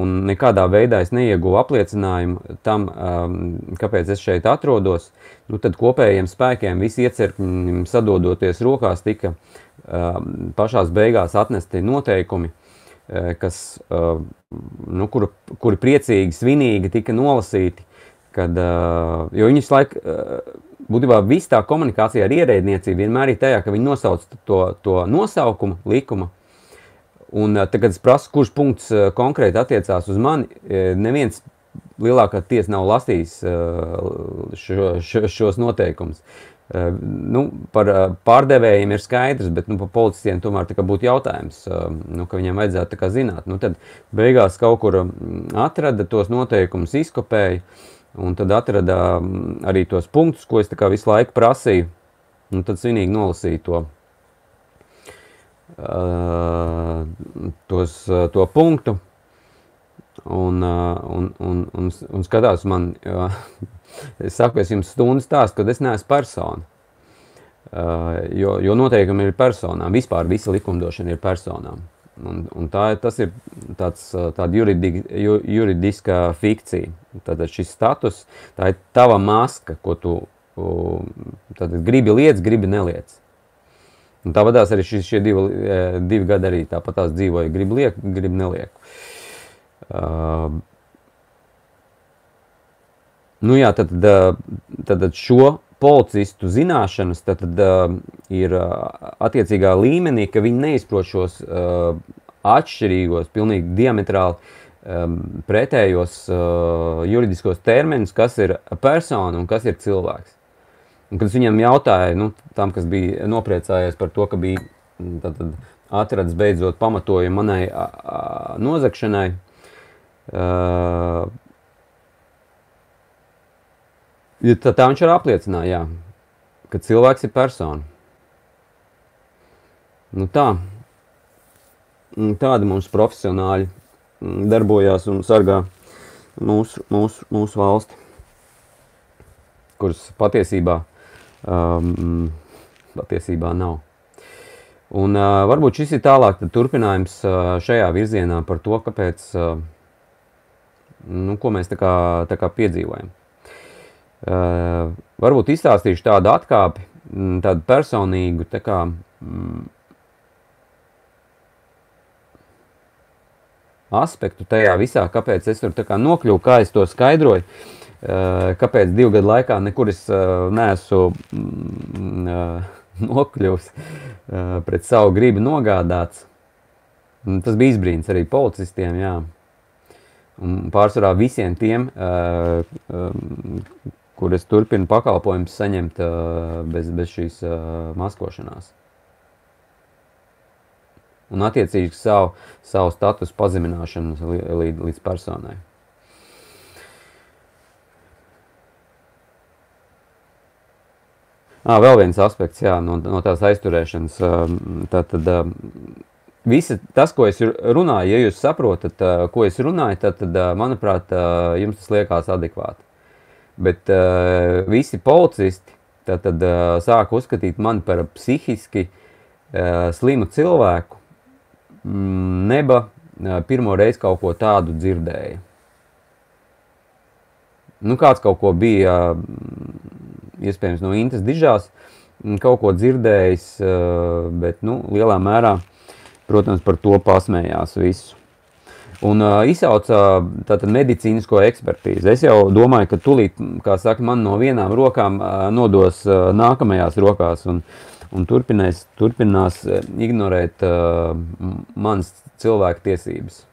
un nekādā veidā es neieguvu apliecinājumu tam, um, kāpēc es šeit atrodos, nu, tad kopējiem spēkiem visi iecerkņi sadodoties rokās tika um, pašās beigās atnesti noteikumi, Eh, kas, eh, nu, kuri, kuri priecīgi, svinīgi tika nolasīti, kad, eh, jo viņi visu laiku, būtībā viss tā komunikācija ar ierēdniecību vienmēr ir tajā, ka viņi nosauc to, to nosaukumu likuma, un tagad es prasu, kurš punkts konkrēti attiecās uz mani, neviens lielākā tiesa nav lasījis šo, šo, šos noteikumus. Eh, nu, par eh, pārdevējiem ir skaidrs, bet nu, par policistiem tomēr būtu jautājums, eh, nu, ka viņiem vajadzētu zināt. Nu, tad beigās kaut kur mm, atrada tos noteikumus, izkopēja, un tad atrada mm, arī tos punktus, ko es visu laiku prasīju. Un tad svinīgi nolasīju to, uh, tos, to punktu. Un, uh, un, un, un, un skatās man, uh, Es saku, es jums stundu stāstu, kad es neesmu persona. jo, jo noteikumi ir personām. Vispār visa likumdošana ir personām. Un, un tā, ir tāds, tāda juridi, ju, juridiska fikcija. Tad šis status, tā ir tava maska, ko tu tad, gribi lietas, gribi neliec. Un tāpatās arī šis, šie divi, divi gadi arī tāpatās dzīvoja, gribi liek, gribi neliek. Uh, nu jā, tad, tad, tad šo policistu zināšanas tad, tad, ir attiecīgā līmenī, ka viņi neizprot šos atšķirīgos, pilnīgi diametrāli pretējos juridiskos terminus, kas ir persona un kas ir cilvēks. Un, kad es viņam jautāju, nu, tam, kas bija nopriecājies par to, ka bija tad, tad, atradis beidzot pamatojumu manai a, a, nozagšanai, uh, Ja tā, tā viņš arī apliecināja, jā, ka cilvēks ir persona. Nu tā, tādi mums profesionāļi darbojās un sargā mūsu, mūsu, mūsu valsti, kuras patiesībā, um, patiesībā nav. Un uh, varbūt šis ir tālāk turpinājums uh, šajā virzienā par to, kāpēc, uh, nu, ko mēs tā kā, tā kā piedzīvojam. Uh, varbūt izstāstīšu tādu atkāpi, mm, tādu personīgu, tā kā, mm, aspektu tajā visā, kāpēc es tur nokļuvu, kā es to skaidroju, uh, kāpēc divu gadu laikā nekur es uh, neesmu mm, nokļuvis pret savu gribu nogādāts. Tas bija izbrīns arī policistiem, jā. Un pārsvarā visiem tiem, kur es turpinu pakalpojumus saņemt bez, bez šīs maskošanās. Un attiecīgi savu, savu statusu pazemināšanu līdz, līdz personai. À, vēl viens aspekts jā, no, no tās aizturēšanas. Tātad, visi tas, ko es runāju, ja jūs saprotat, ko es runāju, tad, tad manuprāt, jums tas liekas adekvāti. Bet uh, visi policisti tad, uh, sāka uzskatīt mani par psihiski uh, slimu cilvēku. Mm, neba uh, pirmo reizi kaut ko tādu dzirdēja. Nu, kāds kaut ko bija, uh, iespējams, no Intas dižās, kaut ko dzirdējis, uh, bet nu, lielā mērā, protams, par to pasmējās visu un uh, izsauca tātad medicīnisko ekspertīzi. Es jau domāju, ka tūlīt, kā saka, man no vienām rokām uh, nodos uh, nākamajās rokās un, un turpinās, turpinās ignorēt uh, manas cilvēku tiesības.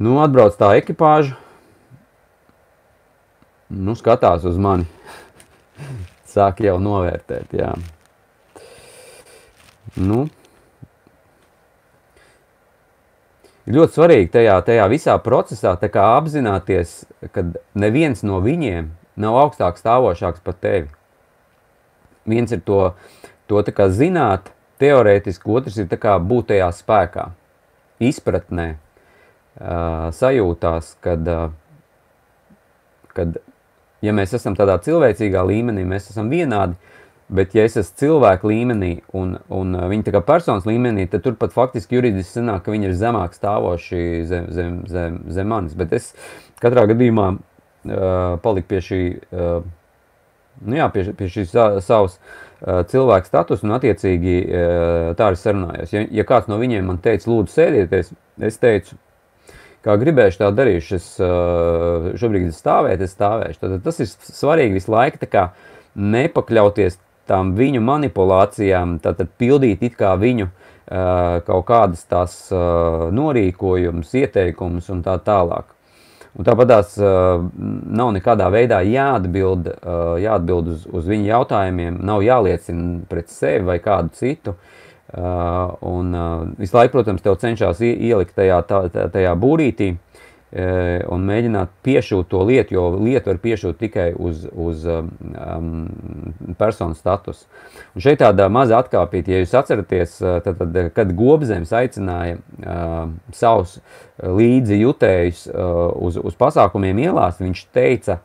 Nu, atbrauc tā ekipāža, nu, skatās uz mani, sāk jau novērtēt, jā. Nu, ir ļoti svarīgi tajā, tajā visā procesā apzināties, ka neviens no viņiem nav augstāk stāvošāks par tevi. Viens ir to, to zināt, teorētiski, otrs ir būt tajā spēkā, izpratnē, sajūtās, kad, kad ja mēs esam tādā cilvēcīgā līmenī, mēs esam vienādi, Bet, ja es esmu cilvēku līmenī un, un uh, viņi tā kā personas līmenī, tad tur pat faktiski juridiski sanāk, ka viņi ir zemāk stāvoši zem, zem, zem, zem manis. Bet es katrā gadījumā uh, paliku pie šī, uh, nu jā, pie, pie šīs savas uh, cilvēku status un attiecīgi uh, tā arī sarunājos. Ja, ja kāds no viņiem man teica, lūdzu, sēdieties, es teicu, kā gribēšu, tā darīšu. Es uh, šobrīd stāvēt, es stāvēšu. Tad tas ir svarīgi visu laiku nepakļauties tām viņu manipulācijām, tad pildīt it kā viņu kaut kādas tās norīkojumus, ieteikumus un tā tālāk. Un tāpat tās uh, nav nekādā veidā jāatbild, jāatbild uz, uz viņu jautājumiem, nav jāliecina pret sevi vai kādu citu. Un visu laiku, protams, tev cenšas ielikt tajā, tajā būrītī, uh, un mēģināt piešūt to lietu, jo lietu var piešūt tikai uz, uz um, personu statusu. Un šeit tāda maza atkāpīta, ja jūs atceraties, tad, tad kad Gobzems aicināja uh, savus līdzi jutējus uh, uz, uz pasākumiem ielās, viņš teica,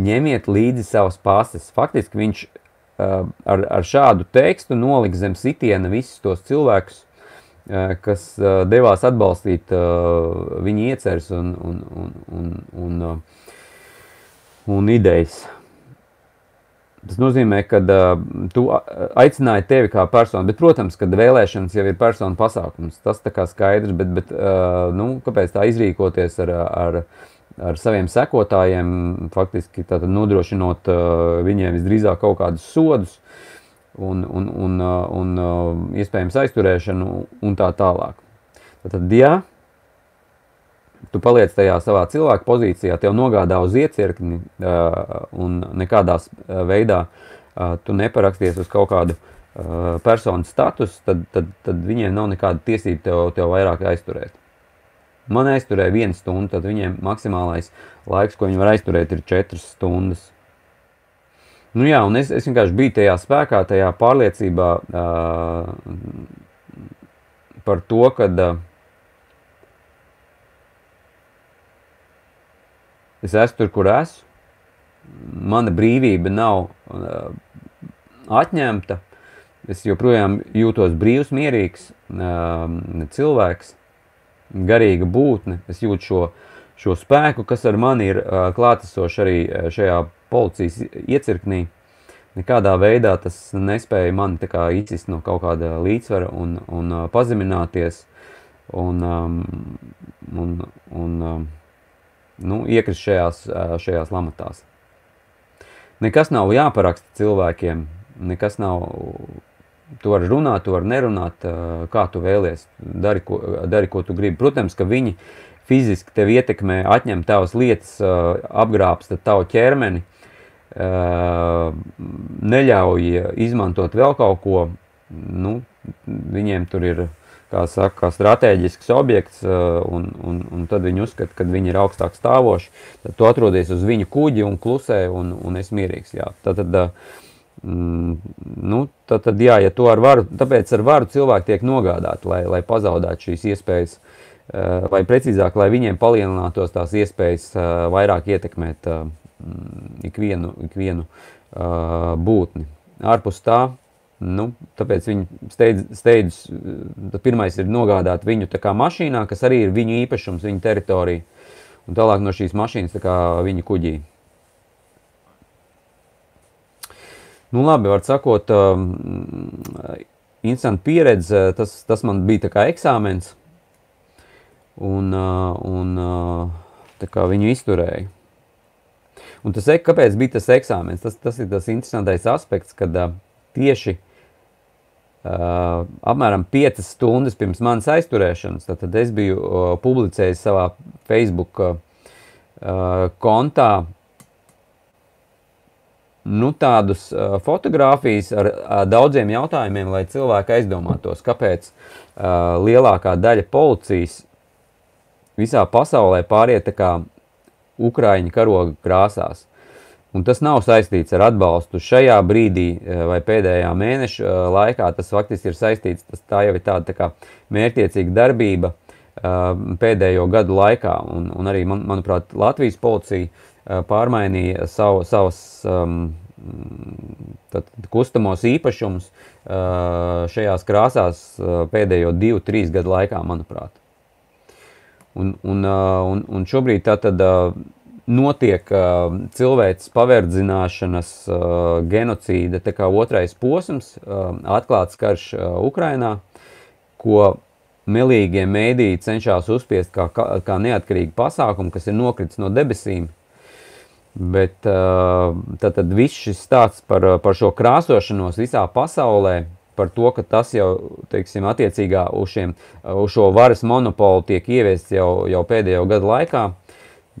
ņemiet līdzi savas pases. Faktiski viņš ar, ar šādu tekstu nolikt zem sitiena visus tos cilvēkus, kas devās atbalstīt viņa ieceres un, un, un, un, un, un idejas. Tas nozīmē, ka uh, tu aicināji tevi kā personu, bet, protams, ka vēlēšanas jau ir personu pasākums. Tas tā kā skaidrs, bet, bet uh, nu, kāpēc tā izrīkoties ar, ar, ar saviem sekotājiem, faktiski nodrošinot uh, viņiem visdrīzāk kaut kādus sodus un, un, un, uh, un uh, iespējams aizturēšanu un tā tālāk. Tad, jā, tu paliec tajā savā cilvēka pozīcijā, tev nogādā uz iecirkni uh, un nekādā veidā tu neparaksties uz kaut kādu personu status, tad, tad, tad viņiem nav nekāda tiesība tev, tev vairāk aizturēt. Man aizturēja vienu stundu, tad viņiem maksimālais laiks, ko viņi var aizturēt, ir četras stundas. Nu jā, un es, es vienkārši biju tajā spēkā, tajā pārliecībā uh, par to, ka uh, Es esmu tur, kur esmu. Mana brīvība nav uh, atņemta. Es joprojām jūtos brīvs, mierīgs uh, cilvēks, garīga būtne. Es jūtu šo, šo spēku, kas ar mani ir uh, klātesošs arī šajā policijas iecirknī. Nekādā veidā tas nespēja mani izsist no kaut kāda līdzsvara un, un uh, pazemināties. Un, um, un, un, um, nu, iekrist šajās, šajās lamatās. Nekas nav jāparaksta cilvēkiem, nekas nav. Tu vari runāt, tu vari nerunāt, kā tu vēlies. Dari, ko, dari, ko tu gribi. Protams, ka viņi fiziski tevi ietekmē, atņem tavas lietas, apgrābsta tavu ķermeni, neļauj izmantot vēl kaut ko. Nu, viņiem tur ir kā saka, strateģisks objekts, uh, un, un, un tad viņi uzskata, ka viņi ir augstāk stāvoši. Tad tu atrodies uz viņu kuģi un klusē, un, un es mierīgs. Jā. Tad, tad, uh, mm, nu, tad, tad, jā, ja to ar varu, tāpēc ar varu cilvēki tiek nogādāti, lai, lai pazaudētu šīs iespējas, uh, vai precīzāk, lai viņiem palielinātos tās iespējas vairāk ietekmēt mm, ikvienu, ikvienu būtni. Ārpus tā, Nu, tāpēc viņi steidz, steidz, pirmais ir nogādāt viņu mašīnā, kas arī ir viņu īpašums, viņu teritorija, un tālāk no šīs mašīnas viņa kuģī. Nu, labi, var sakot, um, interesanti pieredze, tas, tas man bija tā kā eksāmens, un, uh, un uh, tā kā viņu izturēju. Un tas, kāpēc bija tas eksāmens? Tas, tas ir tas interesantais aspekts, kad uh, tieši uh, apmēram 5 stundas pirms manas aizturēšanas, tad, es biju uh, publicējis savā Facebook uh, kontā nu, tādus uh, fotogrāfijas ar uh, daudziem jautājumiem, lai cilvēki aizdomātos, kāpēc uh, lielākā daļa policijas visā pasaulē pāriet tā kā Ukraiņu karoga krāsās. Un tas nav saistīts ar atbalstu šajā brīdī eh, vai pēdējā mēneša eh, laikā. Tas faktiski ir saistīts, tas tā jau ir tāda tā kā mērķiecīga darbība eh, pēdējo gadu laikā. Un, un arī, man, manuprāt, Latvijas policija pārmainīja savu, savas um, tad, kustamos īpašumus šajās krāsās pēdējo divu, trīs gadu laikā, manuprāt. Un, un, un, un šobrīd tā tad notiek uh, cilvēces paverdzināšanas, uh, genocīda, tā kā otrais posms, uh, atklāts karš uh, Ukrainā, ko melīgie mēdīji cenšas uzspiest kā, kā, kā neatkarīgu pasākumu, kas ir nokritis no debesīm. Bet uh, tad, tad viss šis stāsts par, par šo krāsošanos visā pasaulē, par to, ka tas jau, teiksim, attiecīgā uz, šiem, uz šo varas monopolu tiek ieviests jau, jau pēdējo gadu laikā,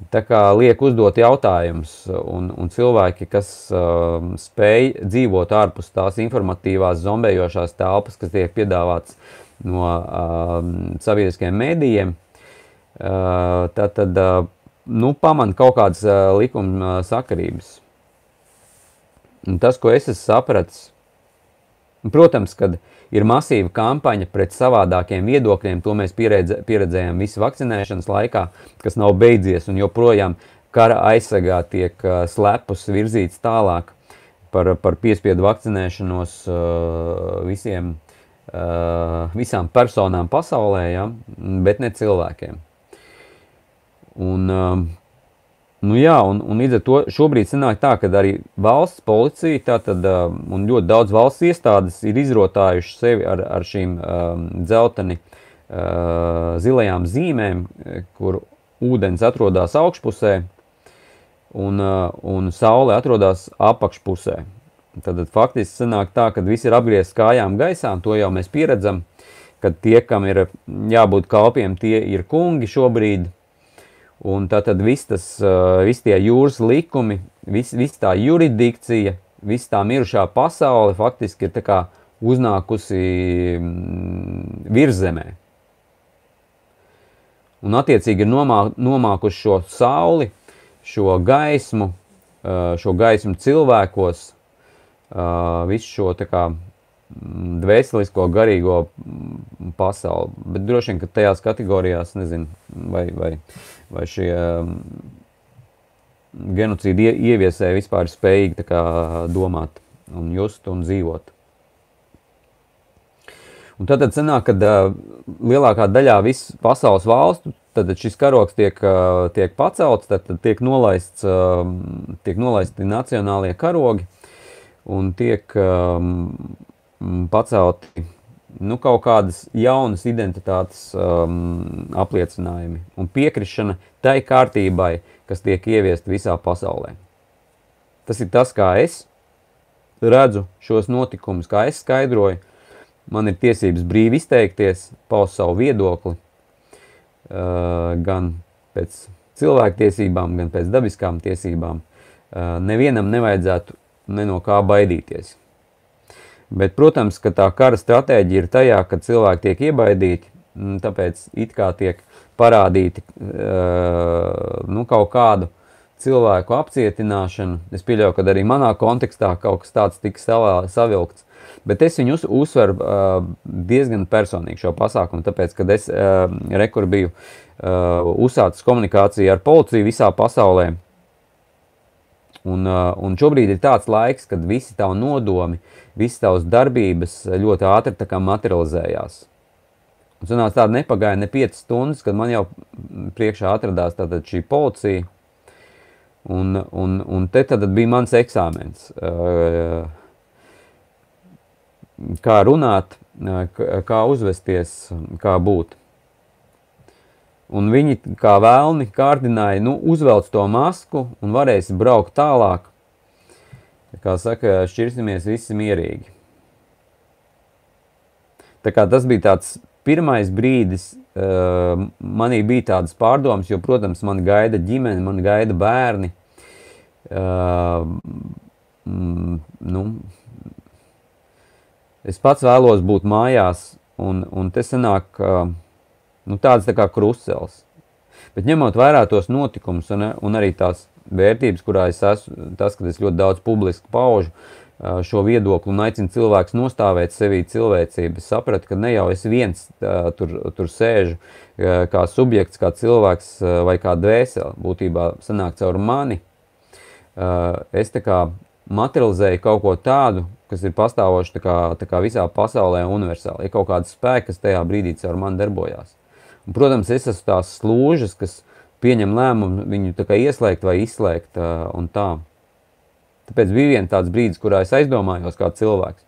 Tā kā liek uzdot jautājumus, un, un cilvēki, kas uh, spēj dzīvot ārpus tās informatīvās, zombējošās telpas, kas tiek piedāvāts no uh, sabiedriskiem mēdījiem, uh, tad, tad uh, nu, pamana kaut kādas uh, likuma uh, sakarības. Un tas, ko es esmu sapratis, protams, kad uh, ir masīva kampaņa pret savādākiem viedokļiem. To mēs pieredze, pieredzējām visu vakcinēšanas laikā, kas nav beidzies un joprojām kara aizsargā tiek uh, slepus virzīts tālāk. par, par piespiedu vakcinēšanos visiem, visām personām pasaulē, ja, bet ne cilvēkiem. Un, nu jā, un, un līdz ar to šobrīd sanāk tā, ka arī valsts policija tātad, un ļoti daudz valsts iestādes ir izrotājuši sevi ar, ar šīm um, dzelteni uh, zilajām zīmēm, kur ūdens atrodas augšpusē, un, uh, un saule atrodas apakšpusē. Tad faktiski sanāk tā, ka viss ir apgriezts kājām gaisā, to jau mēs pieredzam, kad tie, kam ir jābūt kalpiem, tie ir kungi šobrīd, un tātad viss tas, viss tie jūras likumi, viss vis tā juridikcija, viss tā mirušā pasaule faktiski ir tā kā uznākusi virzemē. Un attiecīgi ir nomā, nomākuši šo sauli, šo gaismu, šo gaismu cilvēkos, visu šo tā kā dvēselisko, garīgo pasauli. Bet droši vien, ka tajās kategorijās, nezinu, vai, vai, vai šie genocīdi ieviesēji vispār ir spējīgi kā, domāt un just un dzīvot. Un tad, sanāk, ka lielākā daļā visas pasaules valstu tad šis karoks tiek, tiek pacelts, tad, tiek, nolaists, tiek nolaisti nacionālie karogi un tiek um, pacelti nu, kaut kādas jaunas identitātes um, apliecinājumi un piekrišana tai kārtībai, kas tiek ieviesta visā pasaulē. Tas ir tas, kā es redzu šos notikumus, kā es skaidroju, Man ir tiesības brīvi izteikties, paust savu viedokli, uh, gan pēc cilvēktiesībām, gan pēc dabiskām tiesībām. Uh, nevienam nevajadzētu ne no kā baidīties. Bet, protams, ka tā kara stratēģija ir tajā, ka cilvēki tiek iebaidīti, tāpēc it kā tiek parādīti uh, nu, kaut kādu cilvēku apcietināšanu. Es pieļauju, ka arī manā kontekstā kaut kas tāds tika savilkts. Bet es viņu uz, uzsveru uh, diezgan personīgi šo pasākumu, tāpēc, kad es uh, rekur biju uzsācis komunikāciju ar policiju visā pasaulē. Un, uh, un šobrīd ir tāds laiks, kad visi tavi nodomi, visas tavas darbības ļoti ātri materializējās. Un sanāca tāda nepagāja ne 5 stundas, kad man jau priekšā atradās šī policija. Un, un, un te tad bija mans eksāmens. Uh, kā runāt, kā uzvesties, kā būt. Un viņi kā vēlni kārdināja, nu, uzvelc to masku un varēsi braukt tālāk. Kā saka, šķirsimies visi mierīgi. Tā kā tas bija tāds pirmais brīdis, uh, manī bija tādas pārdomas, jo, protams, man gaida ģimene, man gaida bērni. Uh, mm, nu, Es pats vēlos būt mājās, un, un te sanāk nu, tāds tā kā krustcels. Bet ņemot vērā tos notikumus un, un arī tās vērtības, kurā es esmu, tas, ka es ļoti daudz publiski paužu šo viedokli un aicinu cilvēkus nostāvēt sevī cilvēcību, es sapratu, ka ne jau es viens tur, tur sēžu kā subjekts, kā cilvēks vai kā dvēseli, būtībā sanāk caur mani. Es tā kā materializēju kaut ko tādu, kas ir pastāvoši tā kā, tā kā visā pasaulē universāli. Ir kaut kāds spēks, kas tajā brīdī caur mani darbojās. Un, protams, es esmu tās slūžas, kas pieņem lēmumu viņu tā kā ieslēgt vai izslēgt un tā. Tāpēc bija viens tāds brīdis, kurā es aizdomājos kā cilvēks.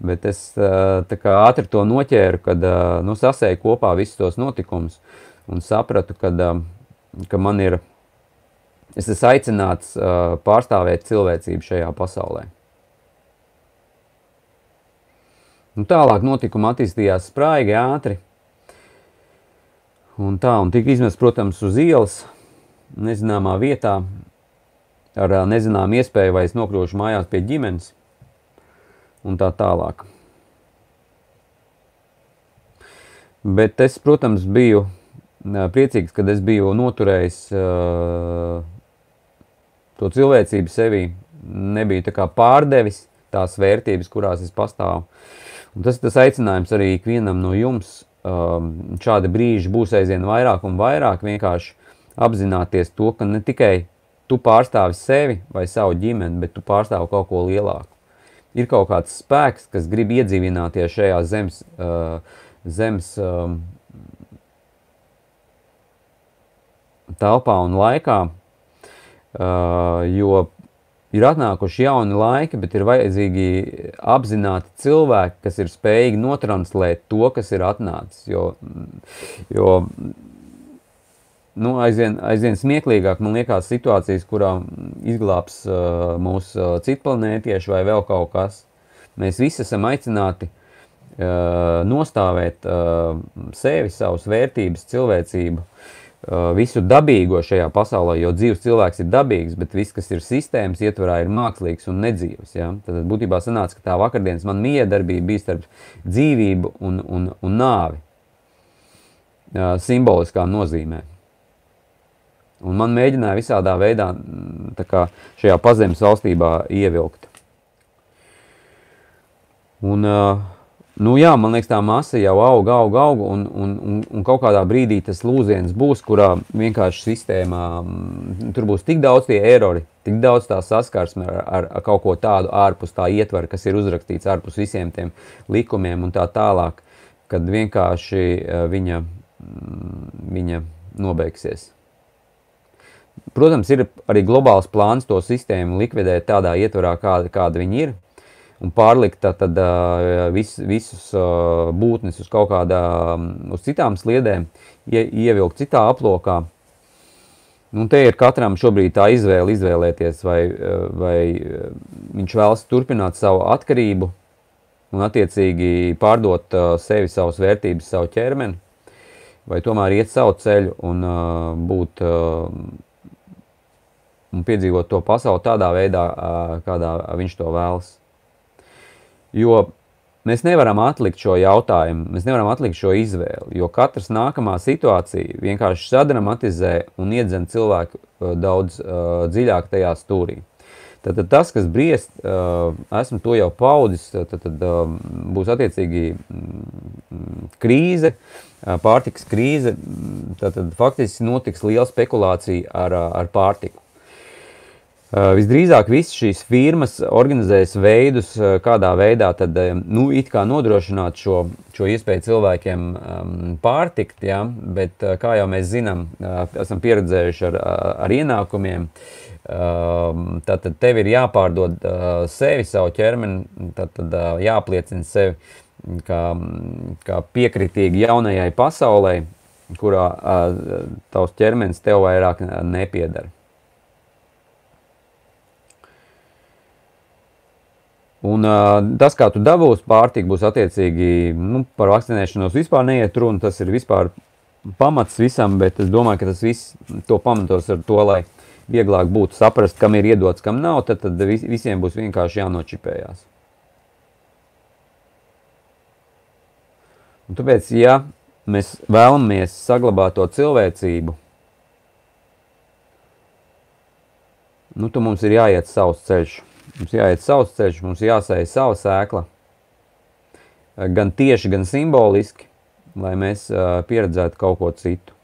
Bet es kā ātri to noķēru, kad nu, sasēju kopā visus tos notikumus un sapratu, kad, ka man ir, es esmu aicināts uh, pārstāvēt cilvēcību šajā pasaulē. Un nu, tālāk notikumi attīstījās spraigi, ātri. Un tā, un tika izmests, protams, uz ielas, nezināmā vietā, ar nezināmu iespēju, vai es nokļūšu mājās pie ģimenes, un tā tālāk. Bet es, protams, biju priecīgs, kad es biju noturējis uh, to cilvēcību sevī, nebiju tā kā pārdevis tās vērtības, kurās es pastāvu. Un tas ir tas aicinājums arī ikvienam no jums. Um, šādi brīži būs aizvien vairāk un vairāk. Vienkārši apzināties to, ka ne tikai tu pārstāvi sevi vai savu ģimeni, bet tu pārstāvi kaut ko lielāku. Ir kaut kāds spēks, kas grib iedzīvināties šajā zemes, uh, zemes um, telpā un laikā, uh, jo ir atnākuši jauni laiki, bet ir vajadzīgi apzināti cilvēki, kas ir spējīgi notranslēt to, kas ir atnācis. Jo, jo nu, aizvien, aizvien smieklīgāk man liekas situācijas, kurā izglābs uh, mūsu uh, citplanētieši vai vēl kaut kas. Mēs visi esam aicināti uh, nostāvēt uh, sevi, savas vērtības, cilvēcību, visu dabīgo šajā pasaulē, jo dzīves cilvēks ir dabīgs, bet viss, kas ir sistēmas ietvarā, ir mākslīgs un nedzīvs. Ja? Tad būtībā sanāca, ka tā vakardienas man miedarbība bija starp dzīvību un, un, un nāvi. Uh, simboliskā nozīmē. Un man mēģināja visādā veidā kā, šajā pazemes valstībā ievilkt. Un, nu jā, man liekas, tā masa jau aug, aug, aug, un, un, un, un kaut kādā brīdī tas lūziens būs, kurā vienkārši sistēmā tur būs tik daudz tie erori, tik daudz tā saskarsme ar, ar, ar kaut ko tādu ārpus tā ietvara, kas ir uzrakstīts ārpus visiem tiem likumiem un tā tālāk, kad vienkārši viņa, viņa nobeigsies. Protams, ir arī globāls plāns to sistēmu likvidēt tādā ietvarā, kāda, kāda viņi ir, un pārlikt tad, vis, visus būtnes uz kaut kādām, uz citām sliedēm, ie, ievilkt citā aplokā. Un te ir katram šobrīd tā izvēle izvēlēties, vai, vai viņš vēlas turpināt savu atkarību un attiecīgi pārdot sevi, savas vērtības, savu ķermeni, vai tomēr iet savu ceļu un būt un piedzīvot to pasauli tādā veidā, kādā viņš to vēlas. Jo mēs nevaram atlikt šo jautājumu, mēs nevaram atlikt šo izvēli, jo katrs nākamā situācija vienkārši sadramatizē un iedzen cilvēku daudz uh, dziļāk tajā stūrī. Tad, tad tas, kas briest, uh, esmu to jau paudzis, tad, tad uh, būs attiecīgi mm, krīze, pārtiks krīze, tad, tad faktiski notiks liela spekulācija ar, ar pārtiku. Uh, visdrīzāk visas šīs firmas organizēs veidus, uh, kādā veidā tad, um, nu, nodrošināt šo, šo iespēju cilvēkiem um, pārtikt, ja? bet, kā jau mēs zinām, esam pieredzējuši ar, ar ienākumiem, uh, tad, tev ir jāpārdod uh, sevi, savu ķermeni, tad, tad uh, jāapliecina sevi kā, kā piekritīgi jaunajai pasaulē, kurā uh, tavs ķermenis tev vairāk nepiedara. Un uh, tas, kā tu dabūsi pārtiku, būs attiecīgi nu, par vakcinēšanos vispār neiet runa. Tas ir vispār pamats visam, bet es domāju, ka tas viss to pamatos ar to, lai vieglāk būtu saprast, kam ir iedots, kam nav, tad, tad vis, visiem būs vienkārši jānočipējās. Un tāpēc, ja mēs vēlamies saglabāt to cilvēcību, nu, tad mums ir jāiet savs ceļš. Mums jāiet savs ceļš, mums jāsēja sava sēkla, gan tieši, gan simboliski, lai mēs pieredzētu kaut ko citu.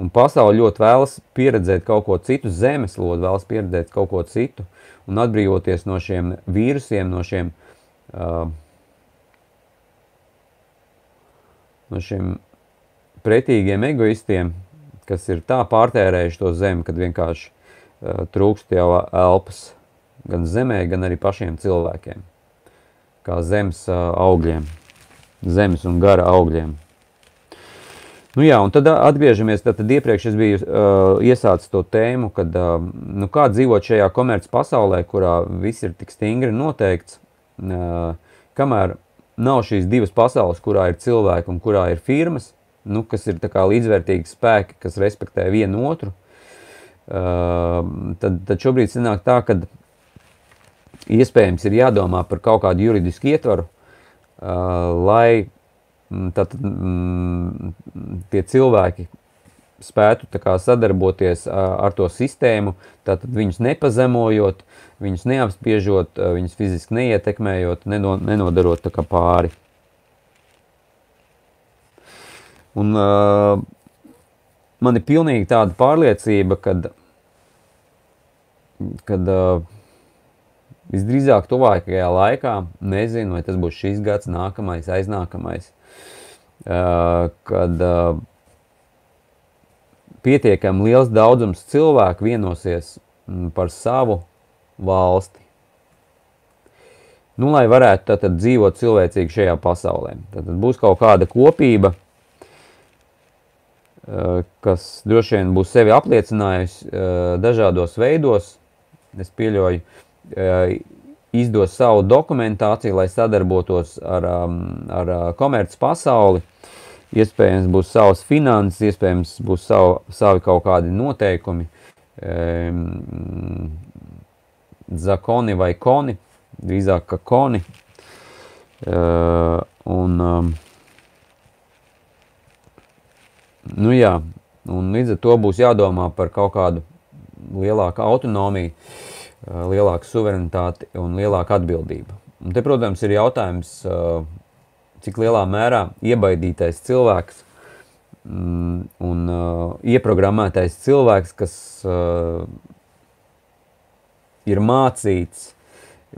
Un pasaule ļoti vēlas pieredzēt kaut ko citu, zemeslode vēlas pieredzēt kaut ko citu. Un atbrīvoties no šiem vīrusiem, no šiem, uh, no šiem pretīgiem egoistiem, kas ir tā pārtērējuši to zemi, kad vienkārši uh, trūkst jau elpas gan zemē, gan arī pašiem cilvēkiem, kā zemes augļiem, zemes un gara augļiem. Nu jā, un tad atgriežamies, tad, tad iepriekš es biju uh, iesācis to tēmu, kad, uh, nu kā dzīvot šajā komerc pasaulē, kurā viss ir tik stingri noteikts, uh, kamēr nav šīs divas pasaules, kurā ir cilvēki un kurā ir firmas, nu, kas ir tā kā līdzvērtīgi spēki, kas respektē vienu otru, uh, tad, tad šobrīd sanāk tā, ka iespējams ir jādomā par kaut kādu juridisku ietvaru, lai tad, mm, tie cilvēki spētu kā, sadarboties ar to sistēmu, tātad viņus nepazemojot, viņus neapspiežot, viņus fiziski neietekmējot, neno, nenodarot kā, pāri. Un, uh, man ir pilnīgi tāda pārliecība, ka kad uh, visdrīzāk tuvākajā laikā, nezinu, vai tas būs šis gads, nākamais, aiznākamais, kad pietiekami liels daudzums cilvēku vienosies par savu valsti. Nu, lai varētu tātad dzīvot cilvēcīgi šajā pasaulē. Tad būs kaut kāda kopība, kas droši vien būs sevi apliecinājusi dažādos veidos. Es pieļauju, izdos savu dokumentāciju, lai sadarbotos ar, ar komerces pasauli. Iespējams, būs savas finanses, iespējams, būs savu, savi kaut kādi noteikumi, zakoni vai koni drīzāk kā koni. Uh, un, um, nu jā, un līdz ar to būs jādomā par kaut kādu lielāku autonomiju, uh, lielāku suverenitāti un lielāku atbildību. Un te, protams, ir jautājums, uh, cik lielā mērā iebaidītais cilvēks mm, un uh, ieprogrammētais cilvēks, kas uh, ir mācīts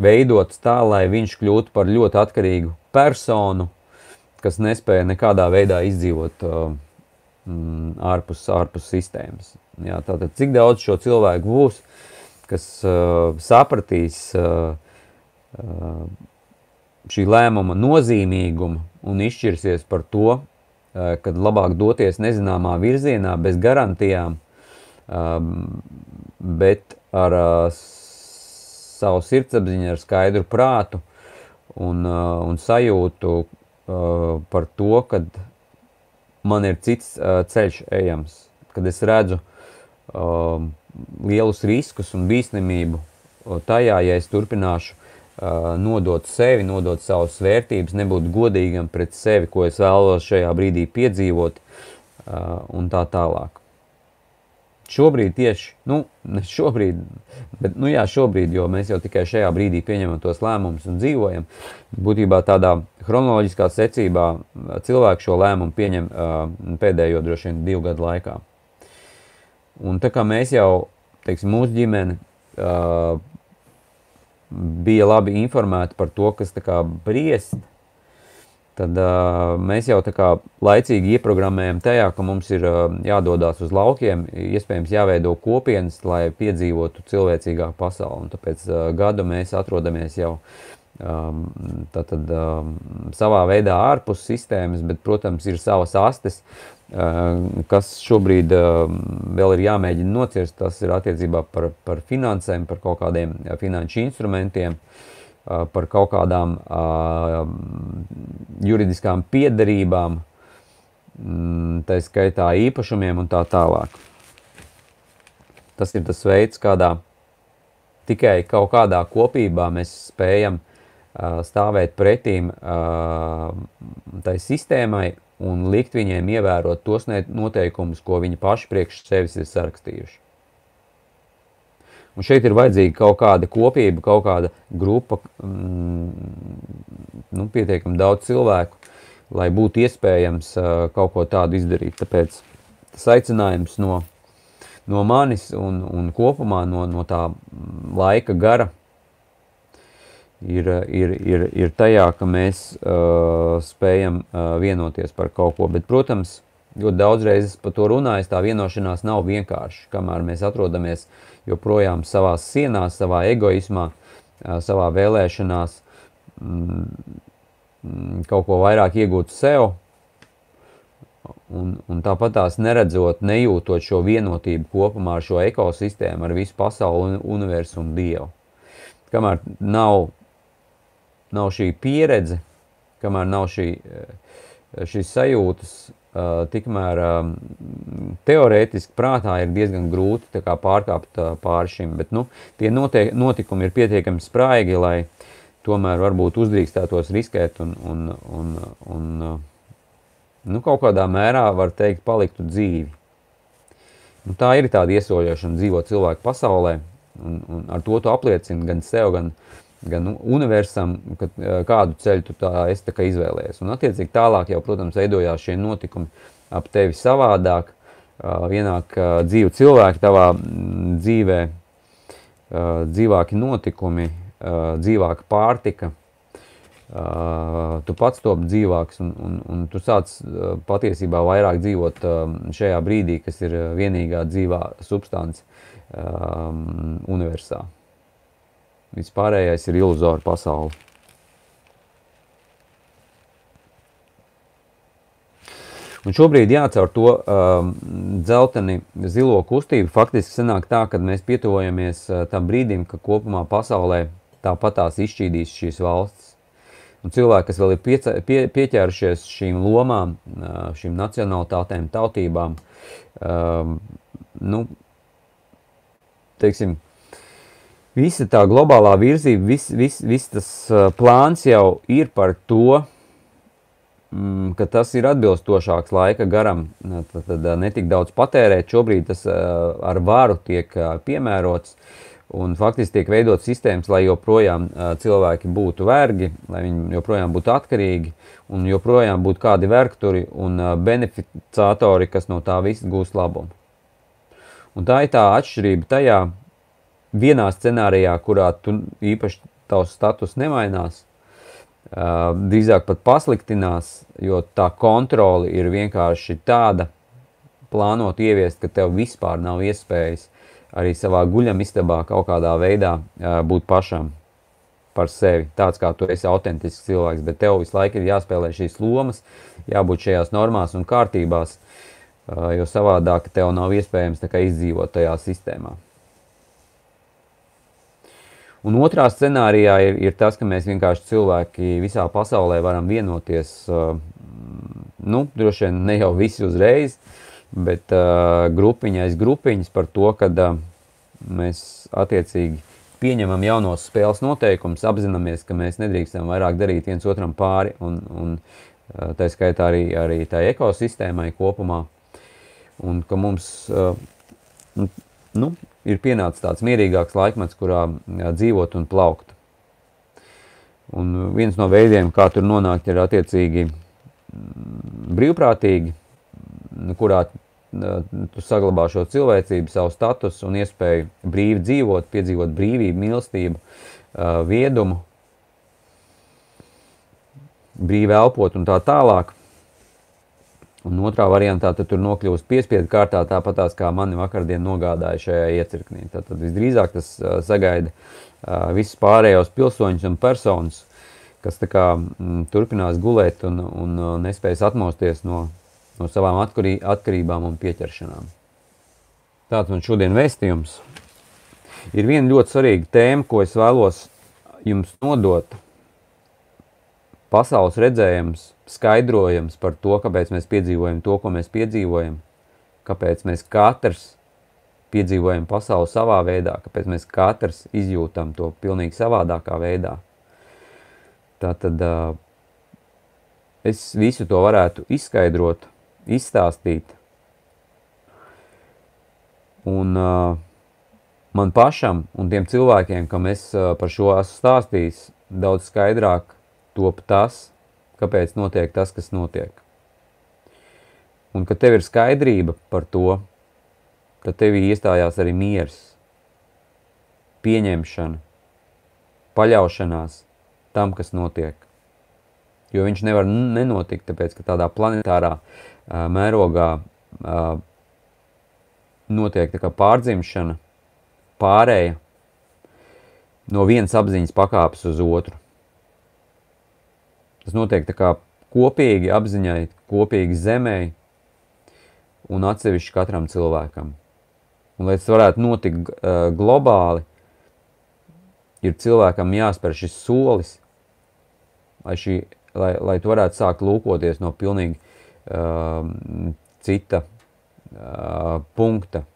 veidots tā, lai viņš kļūtu par ļoti atkarīgu personu, kas nespēja nekādā veidā izdzīvot uh, mm, ārpus, ārpus sistēmas. Jā, tātad, cik daudz šo cilvēku būs, kas uh, sapratīs uh, uh, šī lēmuma nozīmīgumu un izšķirsies par to, uh, kad labāk doties nezināmā virzienā bez garantijām, um, bet ar uh, savu sirdsapziņu, ar skaidru prātu un, uh, un sajūtu uh, par to, ka man ir cits uh, ceļš ejams, kad es redzu uh, lielus riskus un bīstamību tajā, ja es turpināšu uh, nodot sevi, nodot savas vērtības, nebūt godīgam pret sevi, ko es vēlos šajā brīdī piedzīvot uh, un tā tālāk. Šobrīd tieši, nu, ne šobrīd, bet, nu jā, šobrīd, jo mēs jau tikai šajā brīdī pieņemam tos lēmumus un dzīvojam, būtībā tādā chronoloģiskā secībā cilvēku šo lēmumu pieņem uh, pēdējo droši vien divu gadu laikā. Un tā kā mēs jau, teiksim, mūsu ģimene uh, bija labi informēti par to, kas tā kā briest, tad uh, mēs jau tā kā laicīgi ieprogrammējam tajā, ka mums ir uh, jādodas uz laukiem, iespējams jāveido kopienas, lai piedzīvotu cilvēcīgāku pasauli. Un tāpēc uh, gadu mēs atrodamies jau um, tātad, um, savā veidā ārpus sistēmas, bet, protams, ir savas astes, kas šobrīd uh, vēl ir jāmēģina nocirst. Tas ir attiecībā par, par finansēm, par kaut kādiem finanšu instrumentiem. Par kaut kādām juridiskām piederībām, mm, tā skaitā īpašumiem un tā tālāk. Tas ir tas veids, kādā tikai kaut kādā kopībā mēs spējam stāvēt pretīm tai sistēmai un likt viņiem ievērot tos noteikumus, ko viņi paši priekš sevis ir sarakstījuši. Un šeit ir vajadzīga kaut kāda kopība, kaut kāda grupa, mm, nu, pietiekami daudz cilvēku, lai būtu iespējams uh, kaut ko tādu izdarīt. Tāpēc tas aicinājums no, no manis un, un kopumā no, no tā laika gara ir, ir, ir, ir tajā, ka mēs uh, spējam uh, vienoties par kaut ko. Bet, protams, ļoti daudz reizes par to runājis, tā vienošanās nav vienkārši, kamēr mēs atrodamies uh, joprojām savā sienās, savā egoismā, savā vēlēšanās mm, kaut ko vairāk iegūt sev, un, un tāpat tās neredzot, nejūtot šo vienotību kopumā ar šo ekosistēmu, ar visu pasauli, universumu, Dievu. Kamēr nav, nav šī pieredze, kamēr nav šī, šīs sajūtas, Uh, tikmēr um, teorētiski prātā ir diezgan grūti kā, pārkāpt uh, pāri šim, bet nu, tie notiek, notikumi ir pietiekami spraigi, lai tomēr varbūt uzdrīkstētos riskēt un, un, un, un uh, nu, kaut kādā mērā, var teikt, paliktu dzīvi. Nu, tā ir tāda iesoļošana dzīvot cilvēku pasaulē, un, un ar to tu apliecini gan sev, gan, gan universam, ka, kādu ceļu tu tā esi tā izvēlējies. Un attiecīgi tālāk jau, protams, veidojās šie notikumi ap tevi savādāk, ienāk dzīvi cilvēki tavā dzīvē, dzīvāki notikumi, dzīvāka pārtika, tu pats top dzīvāks un, un, un tu sāc patiesībā vairāk dzīvot šajā brīdī, kas ir vienīgā dzīvā substance um, universā. Vispārējais ir iluzora pasaule. Un šobrīd jācaur to um, dzelteni zilo kustību. Faktiski sanāk tā, ka mēs pietuvojamies uh, tam brīdim, ka kopumā pasaulē tāpatās izšķīdīs šīs valsts. Un cilvēki, kas vēl ir piece, pie, pieķērušies šīm lomām, uh, šīm nacionalitātēm, tautībām, um, nu, teiksim, visa tā globālā virzība, viss vis, vis tas uh, plāns jau ir par to, mm, ka tas ir atbilstošāks laika garam, tad, tad netik daudz patērēt. Šobrīd tas ar varu tiek piemērots. Un faktiski tiek veidot sistēmas, lai joprojām uh, cilvēki būtu vergi, lai viņi joprojām būtu atkarīgi un joprojām būtu kādi vergturi un uh, beneficiatori, kas no tā visa gūs labumu. Un tā ir tā atšķirība tajā vienā scenārijā, kurā tu īpaši tavs status nemainās, drīzāk pat pasliktinās, jo tā kontrole ir vienkārši tāda plānot ieviest, ka tev vispār nav iespējas arī savā guļamistabā kaut kādā veidā būt pašam par sevi, tāds kā tu esi autentisks cilvēks, bet tev visu laiku ir jāspēlē šīs lomas, jābūt šajās normās un kārtībās, jo savādāk tev nav iespējams izdzīvot tajā sistēmā. Un otrā scenārijā ir, ir tas, ka mēs vienkārši cilvēki visā pasaulē varam vienoties, nu, droši vien ne jau visi uzreiz, bet uh, grupiņais grupiņas par to, ka mēs attiecīgi pieņemam jaunos spēles noteikumus, apzināmies, ka mēs nedrīkstam vairāk darīt viens otram pāri un, un tā skaitā arī, arī tā ekosistēmai kopumā. Un ka mums, nu, ir pienācis tāds mierīgāks laikmets, kurā dzīvot un plaukt. Un viens no veidiem, kā tur nonākt, ir attiecīgi brīvprātīgi, kurā tu saglabā šo cilvēcību, savu statusu un iespēju brīvi dzīvot, piedzīvot brīvību, mīlestību, viedumu, brīvi elpot un tā tālāk. Un otrā variantā tur nokļūst piespiedu kārtā, tāpatās kā mani vakardien nogādāja šajā iecirknī. Tad visdrīzāk tas sagaida visus pārējos pilsoņus un personas, kas kā, m, turpinās gulēt un, un nespējas atmosties no, no savām atkarī, atkarībām un pieķeršanām. Tāds man šodien vēstījums. Ir viena ļoti svarīga tēma, ko es vēlos jums nodot. Pasaules redzējums skaidrojams par to, kāpēc mēs piedzīvojam to, ko mēs piedzīvojam, kāpēc mēs katrs piedzīvojam pasauli savā veidā, kāpēc mēs katrs izjūtam to pilnīgi savādākā veidā. Tātad es visu to varētu izskaidrot, izstāstīt. Un man pašam un tiem cilvēkiem, kam es par šo esmu stāstījis, daudz skaidrāk top tas, kāpēc notiek tas, kas notiek. Un kad tev ir skaidrība par to, tad tevī iestājās arī miers, pieņemšana, paļaušanās tam, kas notiek. Jo viņš nevar nenotikt, tāpēc ka tādā planetārā uh, mērogā uh, notiek tā kā pārdzimšana, pārēja no vienas apziņas pakāpes uz otru. Tas notiek tā kā kopīgi apziņai, kopīgi zemē un atsevišķi katram cilvēkam. Un, lai tas varētu notikt uh, globāli, ir cilvēkam jāspēr šis solis, lai, šī, lai, lai tu varētu sākt lūkoties no pilnīgi uh, cita uh, punkta.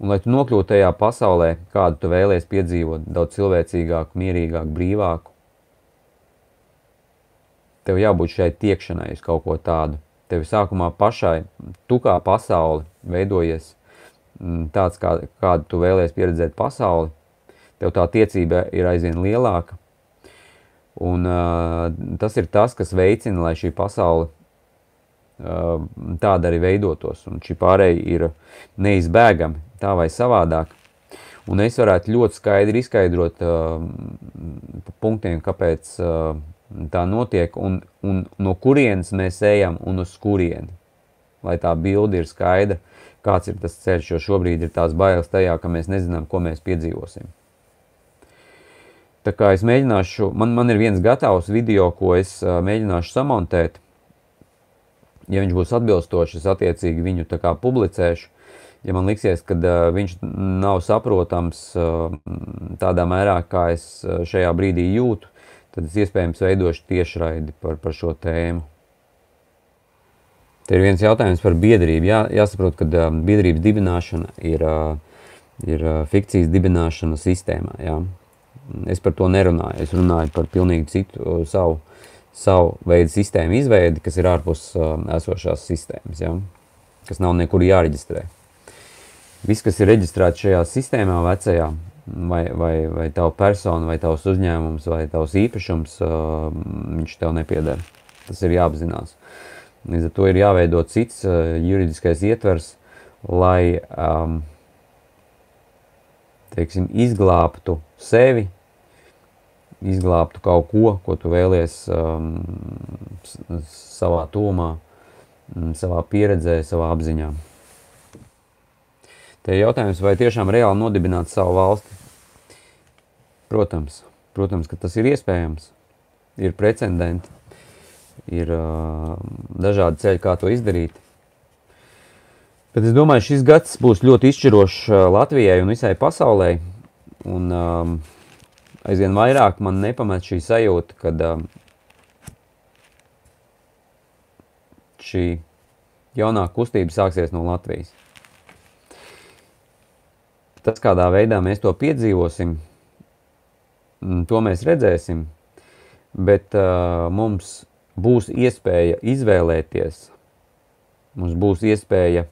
Un, lai tu nokļūtu tajā pasaulē, kādu tu vēlēsies piedzīvot, daudz cilvēcīgāku, mierīgāku, brīvāku, tev jābūt šai tiekšanai uz kaut ko tādu. Tev sākumā pašai, tu kā pasauli veidojies mm, tāds, kā, kādu tu vēlēsies pieredzēt pasauli, tev tā tiecība ir aizvien lielāka. Un uh, tas ir tas, kas veicina, lai šī pasaule tāda arī veidotos. Un šī pārēja ir neizbēgami tā vai savādāk. Un es varētu ļoti skaidri izskaidrot uh, punktiem, kāpēc uh, tā notiek un, un no kurienes mēs ejam un uz kurieni. Lai tā bilde ir skaidra, kāds ir tas ceļš, jo šobrīd ir tās bailes tajā, ka mēs nezinām, ko mēs piedzīvosim. Tā kā es mēģināšu, man, man ir viens gatavs video, ko es uh, mēģināšu samontēt. Ja viņš būs atbilstošs, es attiecīgi viņu tā kā publicēšu. Ja man liksies, ka uh, viņš nav saprotams uh, tādā mērā, kā es šajā brīdī jūtu, tad es iespējams veidošu tiešraidi par, par šo tēmu. Te ir viens jautājums par biedrību. Jā, jāsaprot, ka uh, biedrības dibināšana ir, uh, ir uh, fikcijas dibināšana sistēmā. Jā. Es par to nerunāju. Es runāju par pilnīgi citu savu, savu veidu sistēmu izveidi, kas ir ārpus esošās sistēmas, ja? kas nav nekur jāreģistrē. Viss, kas ir reģistrēts šajā sistēmā, vecajā, vai, vai, vai tava persona, vai tavs uzņēmums, vai tavs īpašums, uh, viņš tev nepieder. Tas ir jāapzinās. Līdz ar to ir jāveido cits uh, juridiskais ietvers, lai um, teiksim, izglābtu sevi izglābtu kaut ko, ko tu vēlies um, savā tūmā, um, savā pieredzē, savā apziņā. Te ir jautājums, vai tiešām reāli nodibināt savu valsti? Protams, protams, ka tas ir iespējams. Ir precedenti, ir uh, dažādi ceļi, kā to izdarīt. Bet es domāju, šis gads būs ļoti izšķirošs uh, Latvijai un visai pasaulē. Un, um, aizvien vairāk man nepamet šī sajūta, kad um, šī jaunā kustība sāksies no Latvijas. Tas, kādā veidā mēs to piedzīvosim, mm, to mēs redzēsim, bet uh, mums būs iespēja izvēlēties, mums būs iespēja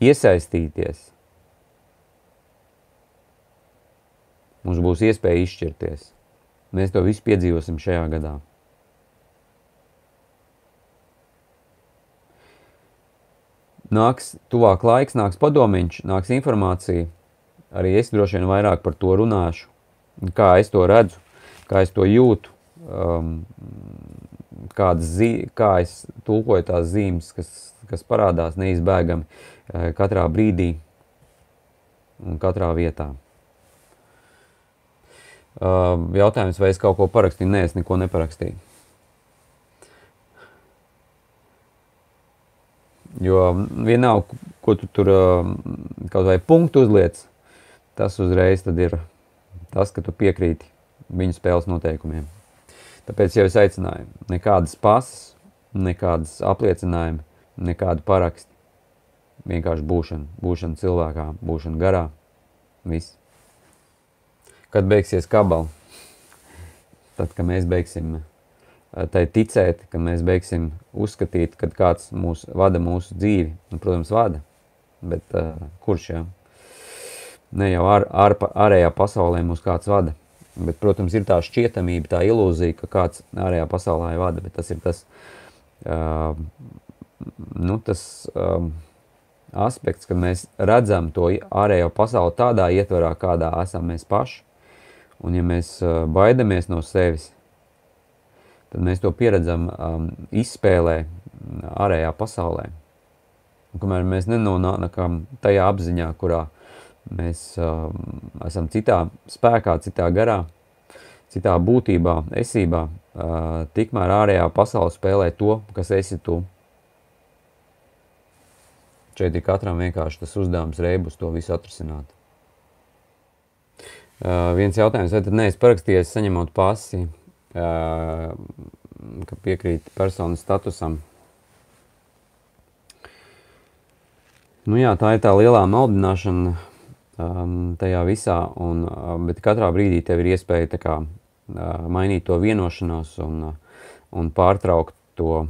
iesaistīties, Mums būs iespēja izšķirties. Mēs to visu piedzīvosim šajā gadā. Nāks tuvāk laiks, nāks padomiņš, nāks informācija. Arī es droši vien vairāk par to runāšu. Kā es to redzu, kā es to jūtu, um, zi, kā es tulkoju tās zīmes, kas, kas parādās neizbēgami uh, katrā brīdī un katrā vietā. Jautājums, vai es kaut ko parakstīju? Nē, es neko neparakstīju. Jo vienalga, ko tu tur kaut vai punktu uzliec, tas uzreiz ir tas, ka tu piekrīti viņu spēles noteikumiem. Tāpēc jau es aicināju, nekādas pasas, nekādas apliecinājumi, nekādu parakstu. Vienkārši būšana, būšana cilvēkā, būšana garā, viss kad beigsies kabala. Tad, kad mēs beigsim eh, tai ticēt, ka mēs beigsim uzskatīt, ka kāds mūs vada mūsu dzīvi, un, protams, vada, bet uh, kurš jau? Ne jau ār, ār, ārējā pasaulē mūs kāds vada, bet, protams, ir tā šķietamība, tā ilūzija, ka kāds ārējā pasaulē vada, bet tas ir tas, uh, nu, tas uh, aspekts, kad mēs redzam to ārējo pasauli tādā ietvarā, kādā esam mēs paši, Un ja mēs uh, baidamies no sevis, tad mēs to pieredzam um, izspēlē ārējā pasaulē. Un, kamēr mēs nenonākam tajā apziņā, kurā mēs um, esam citā spēkā, citā garā, citā būtībā, esībā, uh, tikmēr ārējā pasaule spēlē to, kas esi tu. Šeit ir katram vienkārši tas uzdevums reibus to visu atrisināt. Uh, viens jautājums, vai tad neesmu parakstījies saņemot pasi, uh, ka piekrīt personas statusam? Nu jā, tā ir tā lielā maldināšana um, tajā visā, un, uh, bet katrā brīdī tev ir iespēja kā, uh, mainīt to vienošanos un, uh, un pārtraukt to,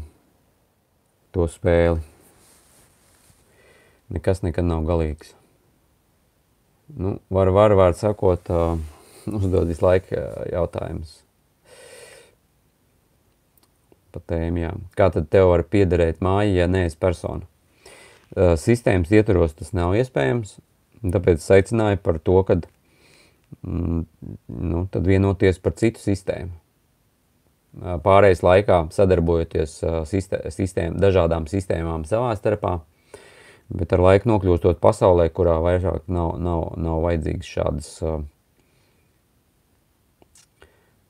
to spēli. Nekas nekad nav galīgs. Nu, var, var, var sakot, uh, uzdod visu laiku jautājumus. pa tēmu, jā. Kā tad tev var piederēt māja, ja neesi persona? Uh, sistēmas ietvaros tas nav iespējams, tāpēc aicināju par to, ka mm, nu, tad vienoties par citu sistēmu. Pārējais laikā sadarbojoties uh, sistēm, dažādām sistēmām savā starpā, bet ar laiku nokļūstot pasaulē, kurā vairāk nav, nav, nav vajadzīgas šādas,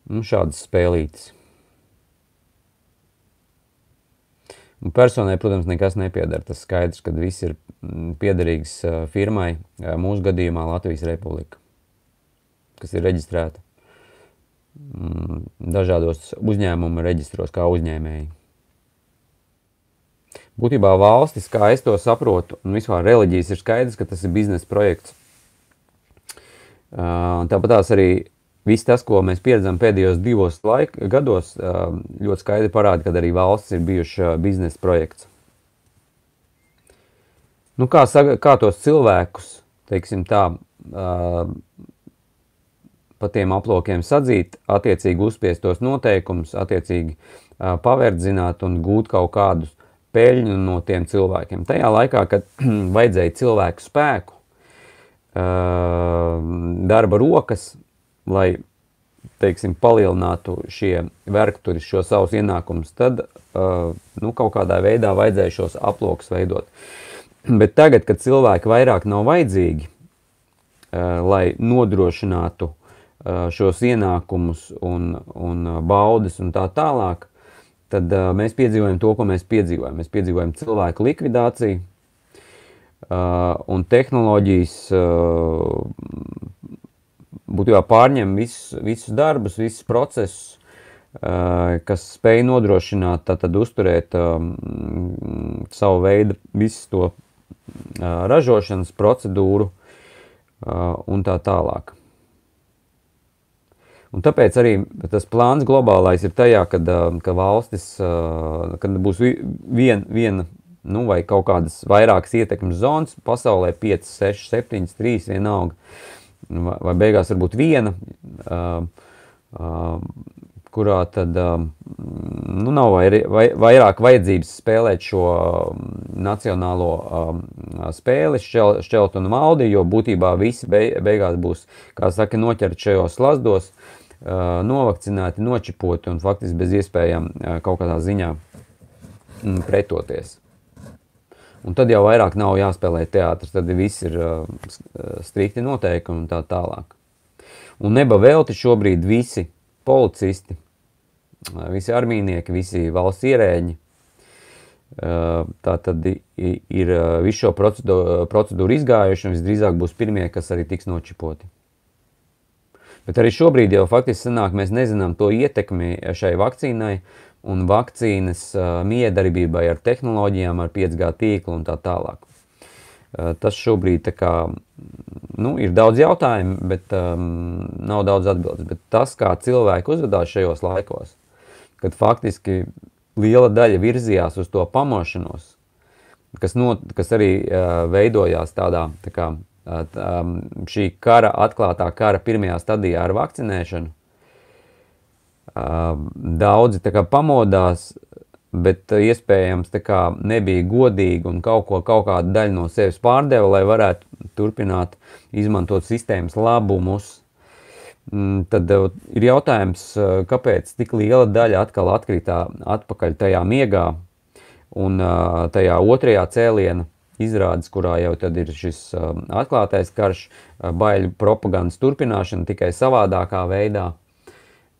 nu, šādas spēlītes. Un personai, protams, nekas nepiedara. Tas skaidrs, ka viss ir mm, piederīgs firmai, mūsu gadījumā Latvijas Republika, kas ir reģistrēta mm, dažādos uzņēmumu reģistros kā uzņēmēji. Būtībā valstis, kā es to saprotu, un vispār reliģijas ir skaidrs, ka tas ir biznesa projekts. Tāpat tās arī Viss tas, ko mēs pieredzam pēdējos divos laika, gados, ļoti skaidri parāda, ka arī valsts ir bijuši biznesa projekts. Nu, kā, kā tos cilvēkus, teiksim tā, pa tiem aplokiem sadzīt, attiecīgi uzspiest tos noteikumus, attiecīgi paverdzināt un gūt kaut kādus peļņu no tiem cilvēkiem. Tajā laikā, kad vajadzēja cilvēku spēku, darba rokas, lai teiksim, palielinātu šie vergturi šo savus ienākumus, tad uh, nu, kaut kādā veidā vajadzēja šos aplokus veidot. Bet tagad, kad cilvēki vairāk nav vajadzīgi, uh, lai nodrošinātu uh, šos ienākumus un, un baudas un tā tālāk, tad uh, mēs piedzīvojam to, ko mēs piedzīvojam. Mēs piedzīvojam cilvēku likvidāciju uh, un tehnoloģijas uh, būtībā pārņem visus, visus darbus, visus procesus, kas spēj nodrošināt, tad uzturēt savu veidu visu to ražošanas procedūru un tā tālāk. Un tāpēc arī tas plāns globālais ir tajā, kad, ka valstis, kad būs vien, viena nu, vai kaut kādas vairākas ietekmes zonas pasaulē, 5, 6, 7, 3 vienalga, vai, vai beigās varbūt viena, kurā tad nu, nav vai, vai, vairāk vajadzības spēlēt šo nacionālo spēli, šķel, šķelt un maldi, jo būtībā visi beigās būs, kā saka, noķerti šajos slazdos, novakcināti, nočipoti un faktiski bez iespējām kaut kādā ziņā mm, pretoties. Un tad jau vairāk nav jāspēlē teātris, tad viss ir uh, strikti noteikumi un tā tālāk. Un neba velti šobrīd visi policisti, uh, visi armīnieki, visi valsts ierēģi, uh, tā tad ir uh, visu šo procedūru, procedūru izgājuši un visdrīzāk būs pirmie, kas arī tiks nočipoti. Bet arī šobrīd jau faktiski sanāk, mēs nezinām to ietekmi šai vakcīnai, un vakcīnas miedarbībai ar tehnoloģijām, ar 5G tīklu un tā tālāk. Tas šobrīd kā, nu, ir daudz jautājumu, bet um, nav daudz atbildes. Bet tas, kā cilvēki uzvedās šajos laikos, kad faktiski liela daļa virzījās uz to pamošanos, kas, not, kas arī uh, veidojās tādā tā kā, uh, šī kara, atklātā kara pirmajā stadijā ar vakcinēšanu, Daudzi kā, pamodās, bet iespējams nebija godīgi un kaut, ko, kaut kādu daļu no sevis pārdeva, lai varētu turpināt izmantot sistēmas labumus. Mm, tad ir jautājums, kāpēc tik liela daļa atkal atkrita atpakaļ tajā miegā un tajā otrajā cēlienā izrādes, kurā jau ir šis atklātais karš, baiļu propagandas turpināšana tikai savādākā veidā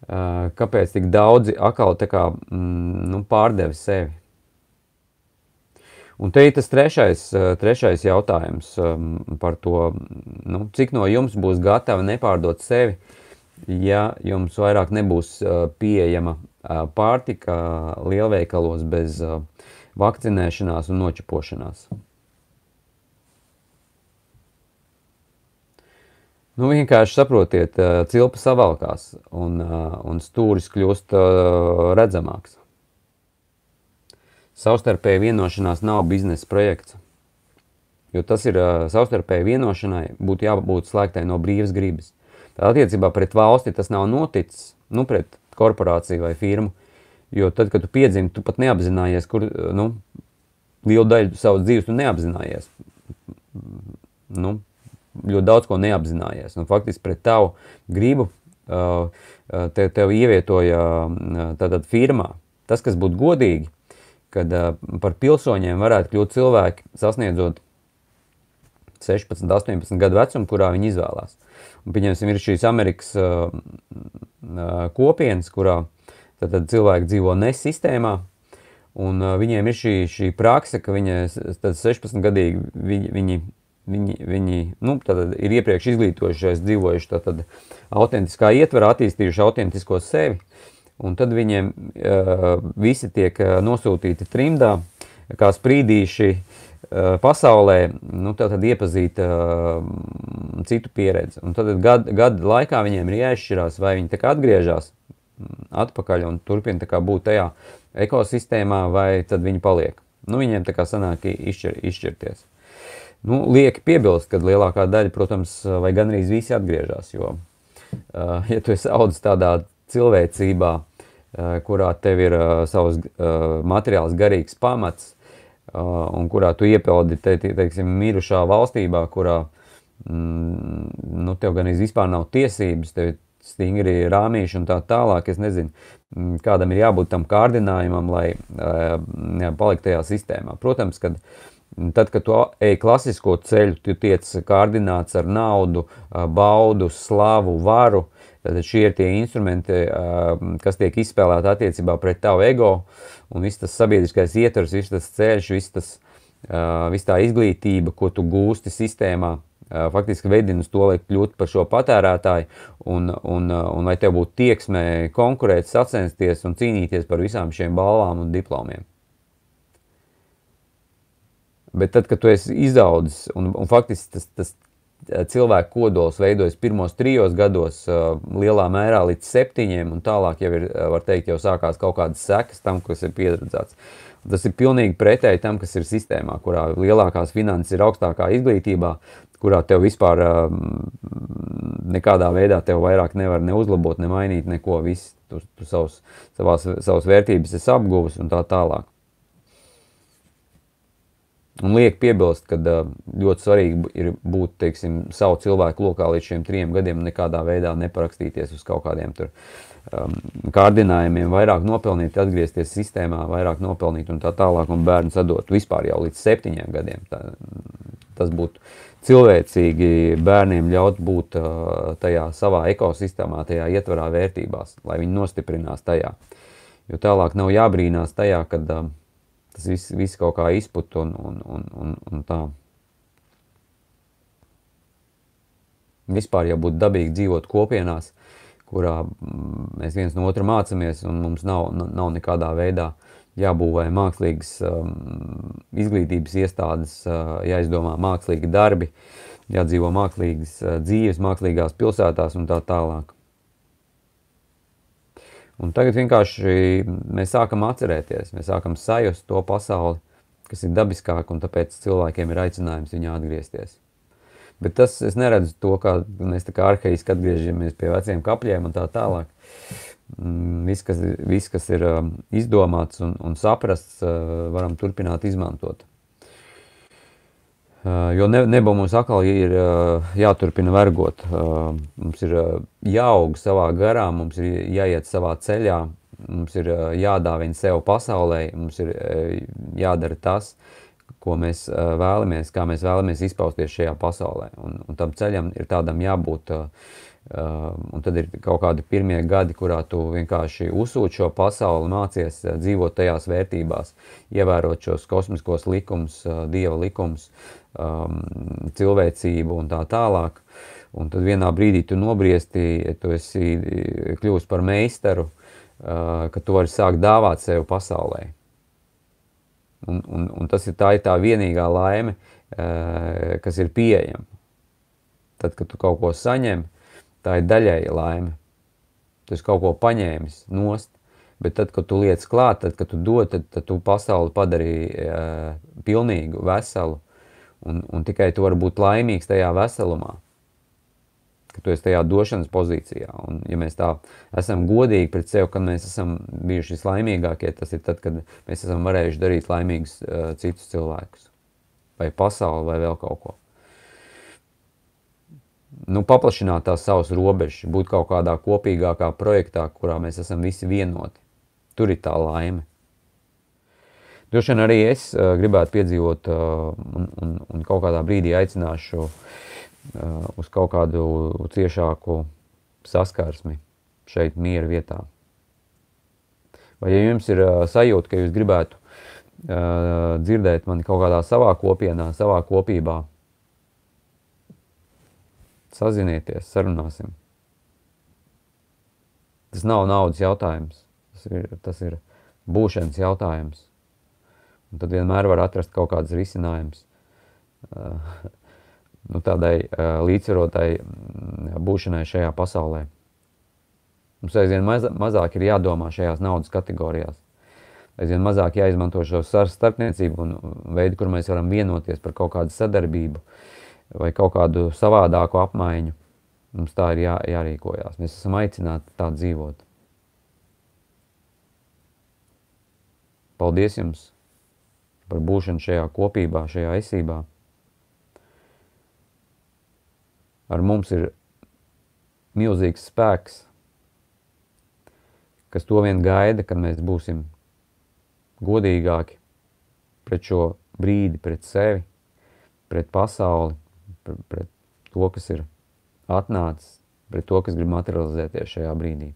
kāpēc tik daudzi atkal kā, mm, nu, pārdeva sevi. Un te ir tas trešais, trešais jautājums par to, nu, cik no jums būs gatavi nepārdot sevi, ja jums vairāk nebūs pieejama pārtika lielveikalos bez vakcinēšanās un nočapošanās. Nu, vienkārši saprotiet, cilpa savalkās un, un stūris kļūst redzamāks. Savstarpēja vienošanās nav biznesa projekts, jo tas ir savstarpēja vienošanai, būtu jābūt slēgtai no brīvas gribas. Tā attiecībā pret valsti tas nav noticis, nu, pret korporāciju vai firmu, Jo tad, kad tu piedzimi, tu pat neapzinājies, kur nu, lielu daļu savas dzīves tu neapzinājies. Nu, ļoti daudz ko neapzinājies. Un faktiski pret tavu gribu uh, te, tev ievietoja uh, tātad firmā. Tas, kas būtu godīgi, kad uh, par pilsoņiem varētu kļūt cilvēki sasniedzot 16, 18 gadu vecumu, kurā viņi izvēlās. Un, pieņemsim, ir šīs Amerikas uh, uh, kopienas, kurā tad, tad cilvēki dzīvo ne sistēmā, un uh, viņiem ir šī, šī praksa, ka viņi, tad 16 gadīgi viņi, viņi, viņi, viņi nu, ir iepriekš izglītojušies, dzīvojuši tad, autentiskā ietverā, attīstījuši autentisko sevi, un tad viņiem uh, visi tiek nosūtīti trimdā, kā sprīdīši uh, Eh, pasaulē, nu, tad iepazīt uh, citu pieredzi. Un tad gadu, gadu laikā viņiem ir jāizšķirās, vai viņi atgriežas mm, atpakaļ un turpina būt tajā ekosistēmā, vai tad viņi paliek. Nu, viņiem tā kā sanāk izšķir, izšķirties. Nu, lieki piebilst, ka lielākā daļa, protams, vai gandrīz visi atgriežas, jo, uh, ja tu esi audzis tādā cilvēcībā, uh, kurā tev ir uh, savs uh, materiāls garīgs pamats, Uh, un kurā tu iepildi, te, te, teiksim, mirušā valstībā, kurā mm, nu, tev gan vispār nav tiesības, tev stingri rāmīši un tā tālāk. Es nezinu, mm, kādam ir jābūt tam kārdinājumam, lai uh, paliktu tajā sistēmā. Protams, kad tad, kad tu ej klasisko ceļu, tu tiec kārdināts ar naudu, baudu, slavu, varu. Tad šie ir tie instrumenti, kas tiek izspēlēti attiecībā pret tavu ego. Un viss tas sabiedriskais ietvers, viss tas ceļš, viss tas, viss tā izglītība, ko tu gūsti sistēmā, faktiski veidina uz to, lai kļūtu par šo patērētāju un, un, un lai tev būtu tieksme konkurēt, sacensties un cīnīties par visām šiem balvām un diplomiem. Bet tad, kad tu esi izaudzis un, un faktiski tas, tas cilvēku kodols veidojas pirmos trijos gados, lielā mērā līdz septiņiem, un tālāk jau ir, var teikt, jau sākās kaut kādas sekas tam, kas ir pieredzēts. Tas ir pilnīgi pretēji tam, kas ir sistēmā, kurā lielākās finanses ir augstākā izglītībā, kurā tev vispār nekādā veidā tev vairāk nevar ne uzlabot, ne mainīt neko, viss, tu, tu savus, savās, savas vērtības esi apguvis un tā tālāk. Un liek piebilst, ka ļoti svarīgi ir būt teiksim, savu cilvēku lokā līdz šiem trim gadiem, nekādā veidā neparakstīties uz kaut kādiem tur, um, kārdinājumiem, vairāk nopelnīt, atgriezties sistēmā, vairāk nopelnīt un tā tālāk, un bērnu sadot vispār jau līdz septiņiem gadiem. Tā, tas būtu cilvēcīgi bērniem ļaut būt uh, tajā savā ekosistēmā, tajā ietvarā vērtībās, lai viņi nostiprinās tajā. Jo tālāk nav jābrīnās tajā, kad uh, tas viss, viss kaut kā izput un, un, un, un, un tā. Vispār jau būtu dabīgi dzīvot kopienās, kurā mm, mēs viens no otra mācāmies, un mums nav, nav nekādā veidā jābūvē mākslīgas um, izglītības iestādes, uh, jāizdomā mākslīgi darbi, jādzīvo mākslīgas uh, dzīves, mākslīgās pilsētās un tā tālāk. Un tagad vienkārši mēs sākam atcerēties, mēs sākam sajust to pasauli, kas ir dabiskāk, un tāpēc cilvēkiem ir aicinājums viņā atgriezties. Bet tas, es neredzu to, kā mēs tā kā arhaiski atgriežamies pie veciem kapļiem un tā tālāk. Mm, viss, kas, viss, kas ir um, izdomāts un, un saprasts, uh, varam turpināt izmantot. Uh, jo ne, nebūs mums atkal ir uh, jāturpina vergot. Uh, mums ir jāaug savā garā, mums ir jāiet savā ceļā, mums ir jādāvina sev pasaulē, mums ir jādara tas, ko mēs vēlamies, kā mēs vēlamies izpausties šajā pasaulē. Un, un tam ceļam ir tādam jābūt. Un tad ir kaut kādi pirmie gadi, kurā tu vienkārši uzsūti šo pasauli, mācies dzīvot tajās vērtībās, ievērot šos kosmiskos likumus, dieva likumus, um, cilvēcību un tā tālāk. Un tad vienā brīdī tu nobriesti, tu esi kļūst par meistaru, uh, ka tu vari sākt dāvāt sev pasaulē. Un, un, un tas ir tā, ir tā vienīgā laime, uh, kas ir pieejama. Tad, kad tu kaut ko saņem, tā ir daļēja laime. Tu esi kaut ko paņēmis nost, bet tad, kad tu liec klāt, tad, kad tu dod, tad, tad tu pasauli padarīji uh, pilnīgu, veselu, un, un tikai tu vari būt laimīgs tajā veselumā. ka tu esi tajā došanas pozīcijā. Un, ja mēs tā esam godīgi pret sevi, kad mēs esam bijuši vislaimīgākie, tas ir tad, kad mēs esam varējuši darīt laimīgus uh, citus cilvēkus, vai pasauli, vai vēl kaut ko. Nu, paplašināt tās savas robežas, būt kaut kādā kopīgākā projektā, kurā mēs esam visi vienoti. Tur ir tā laime. Droši vien arī es uh, gribētu piedzīvot uh, un, un, un kaut kādā brīdī aicināšu uh, uz kaut kādu ciešāku saskarsmi šeit, miera vietā. Vai ja jums ir uh, sajūta, ka jūs gribētu uh, dzirdēt mani kaut kādā savā kopienā, savā kopībā, sazinieties, sarunāsim. Tas nav naudas jautājums, tas ir, tas ir būšanas jautājums. Un tad vienmēr var atrast kaut kādas risinājumus. Uh, nu, tādai uh, līdzsvarotai mm, būšanai šajā pasaulē. Mums aizvien maz, mazāk ir jādomā šajās naudas kategorijās. Aizvien mazāk jāizmanto šo starpniecību un veidu, kur mēs varam vienoties par kaut kādu sadarbību vai kaut kādu savādāku apmaiņu. Mums tā ir jā, jārīkojās. Mēs esam aicināti tā dzīvot. Paldies jums par būšanu šajā kopībā, šajā esībā. ar mums ir milzīgs spēks, kas to vien gaida, kad mēs būsim godīgāki pret šo brīdi, pret sevi, pret pasauli, pret, pret to, kas ir atnācis, pret to, kas grib materializēties šajā brīdī.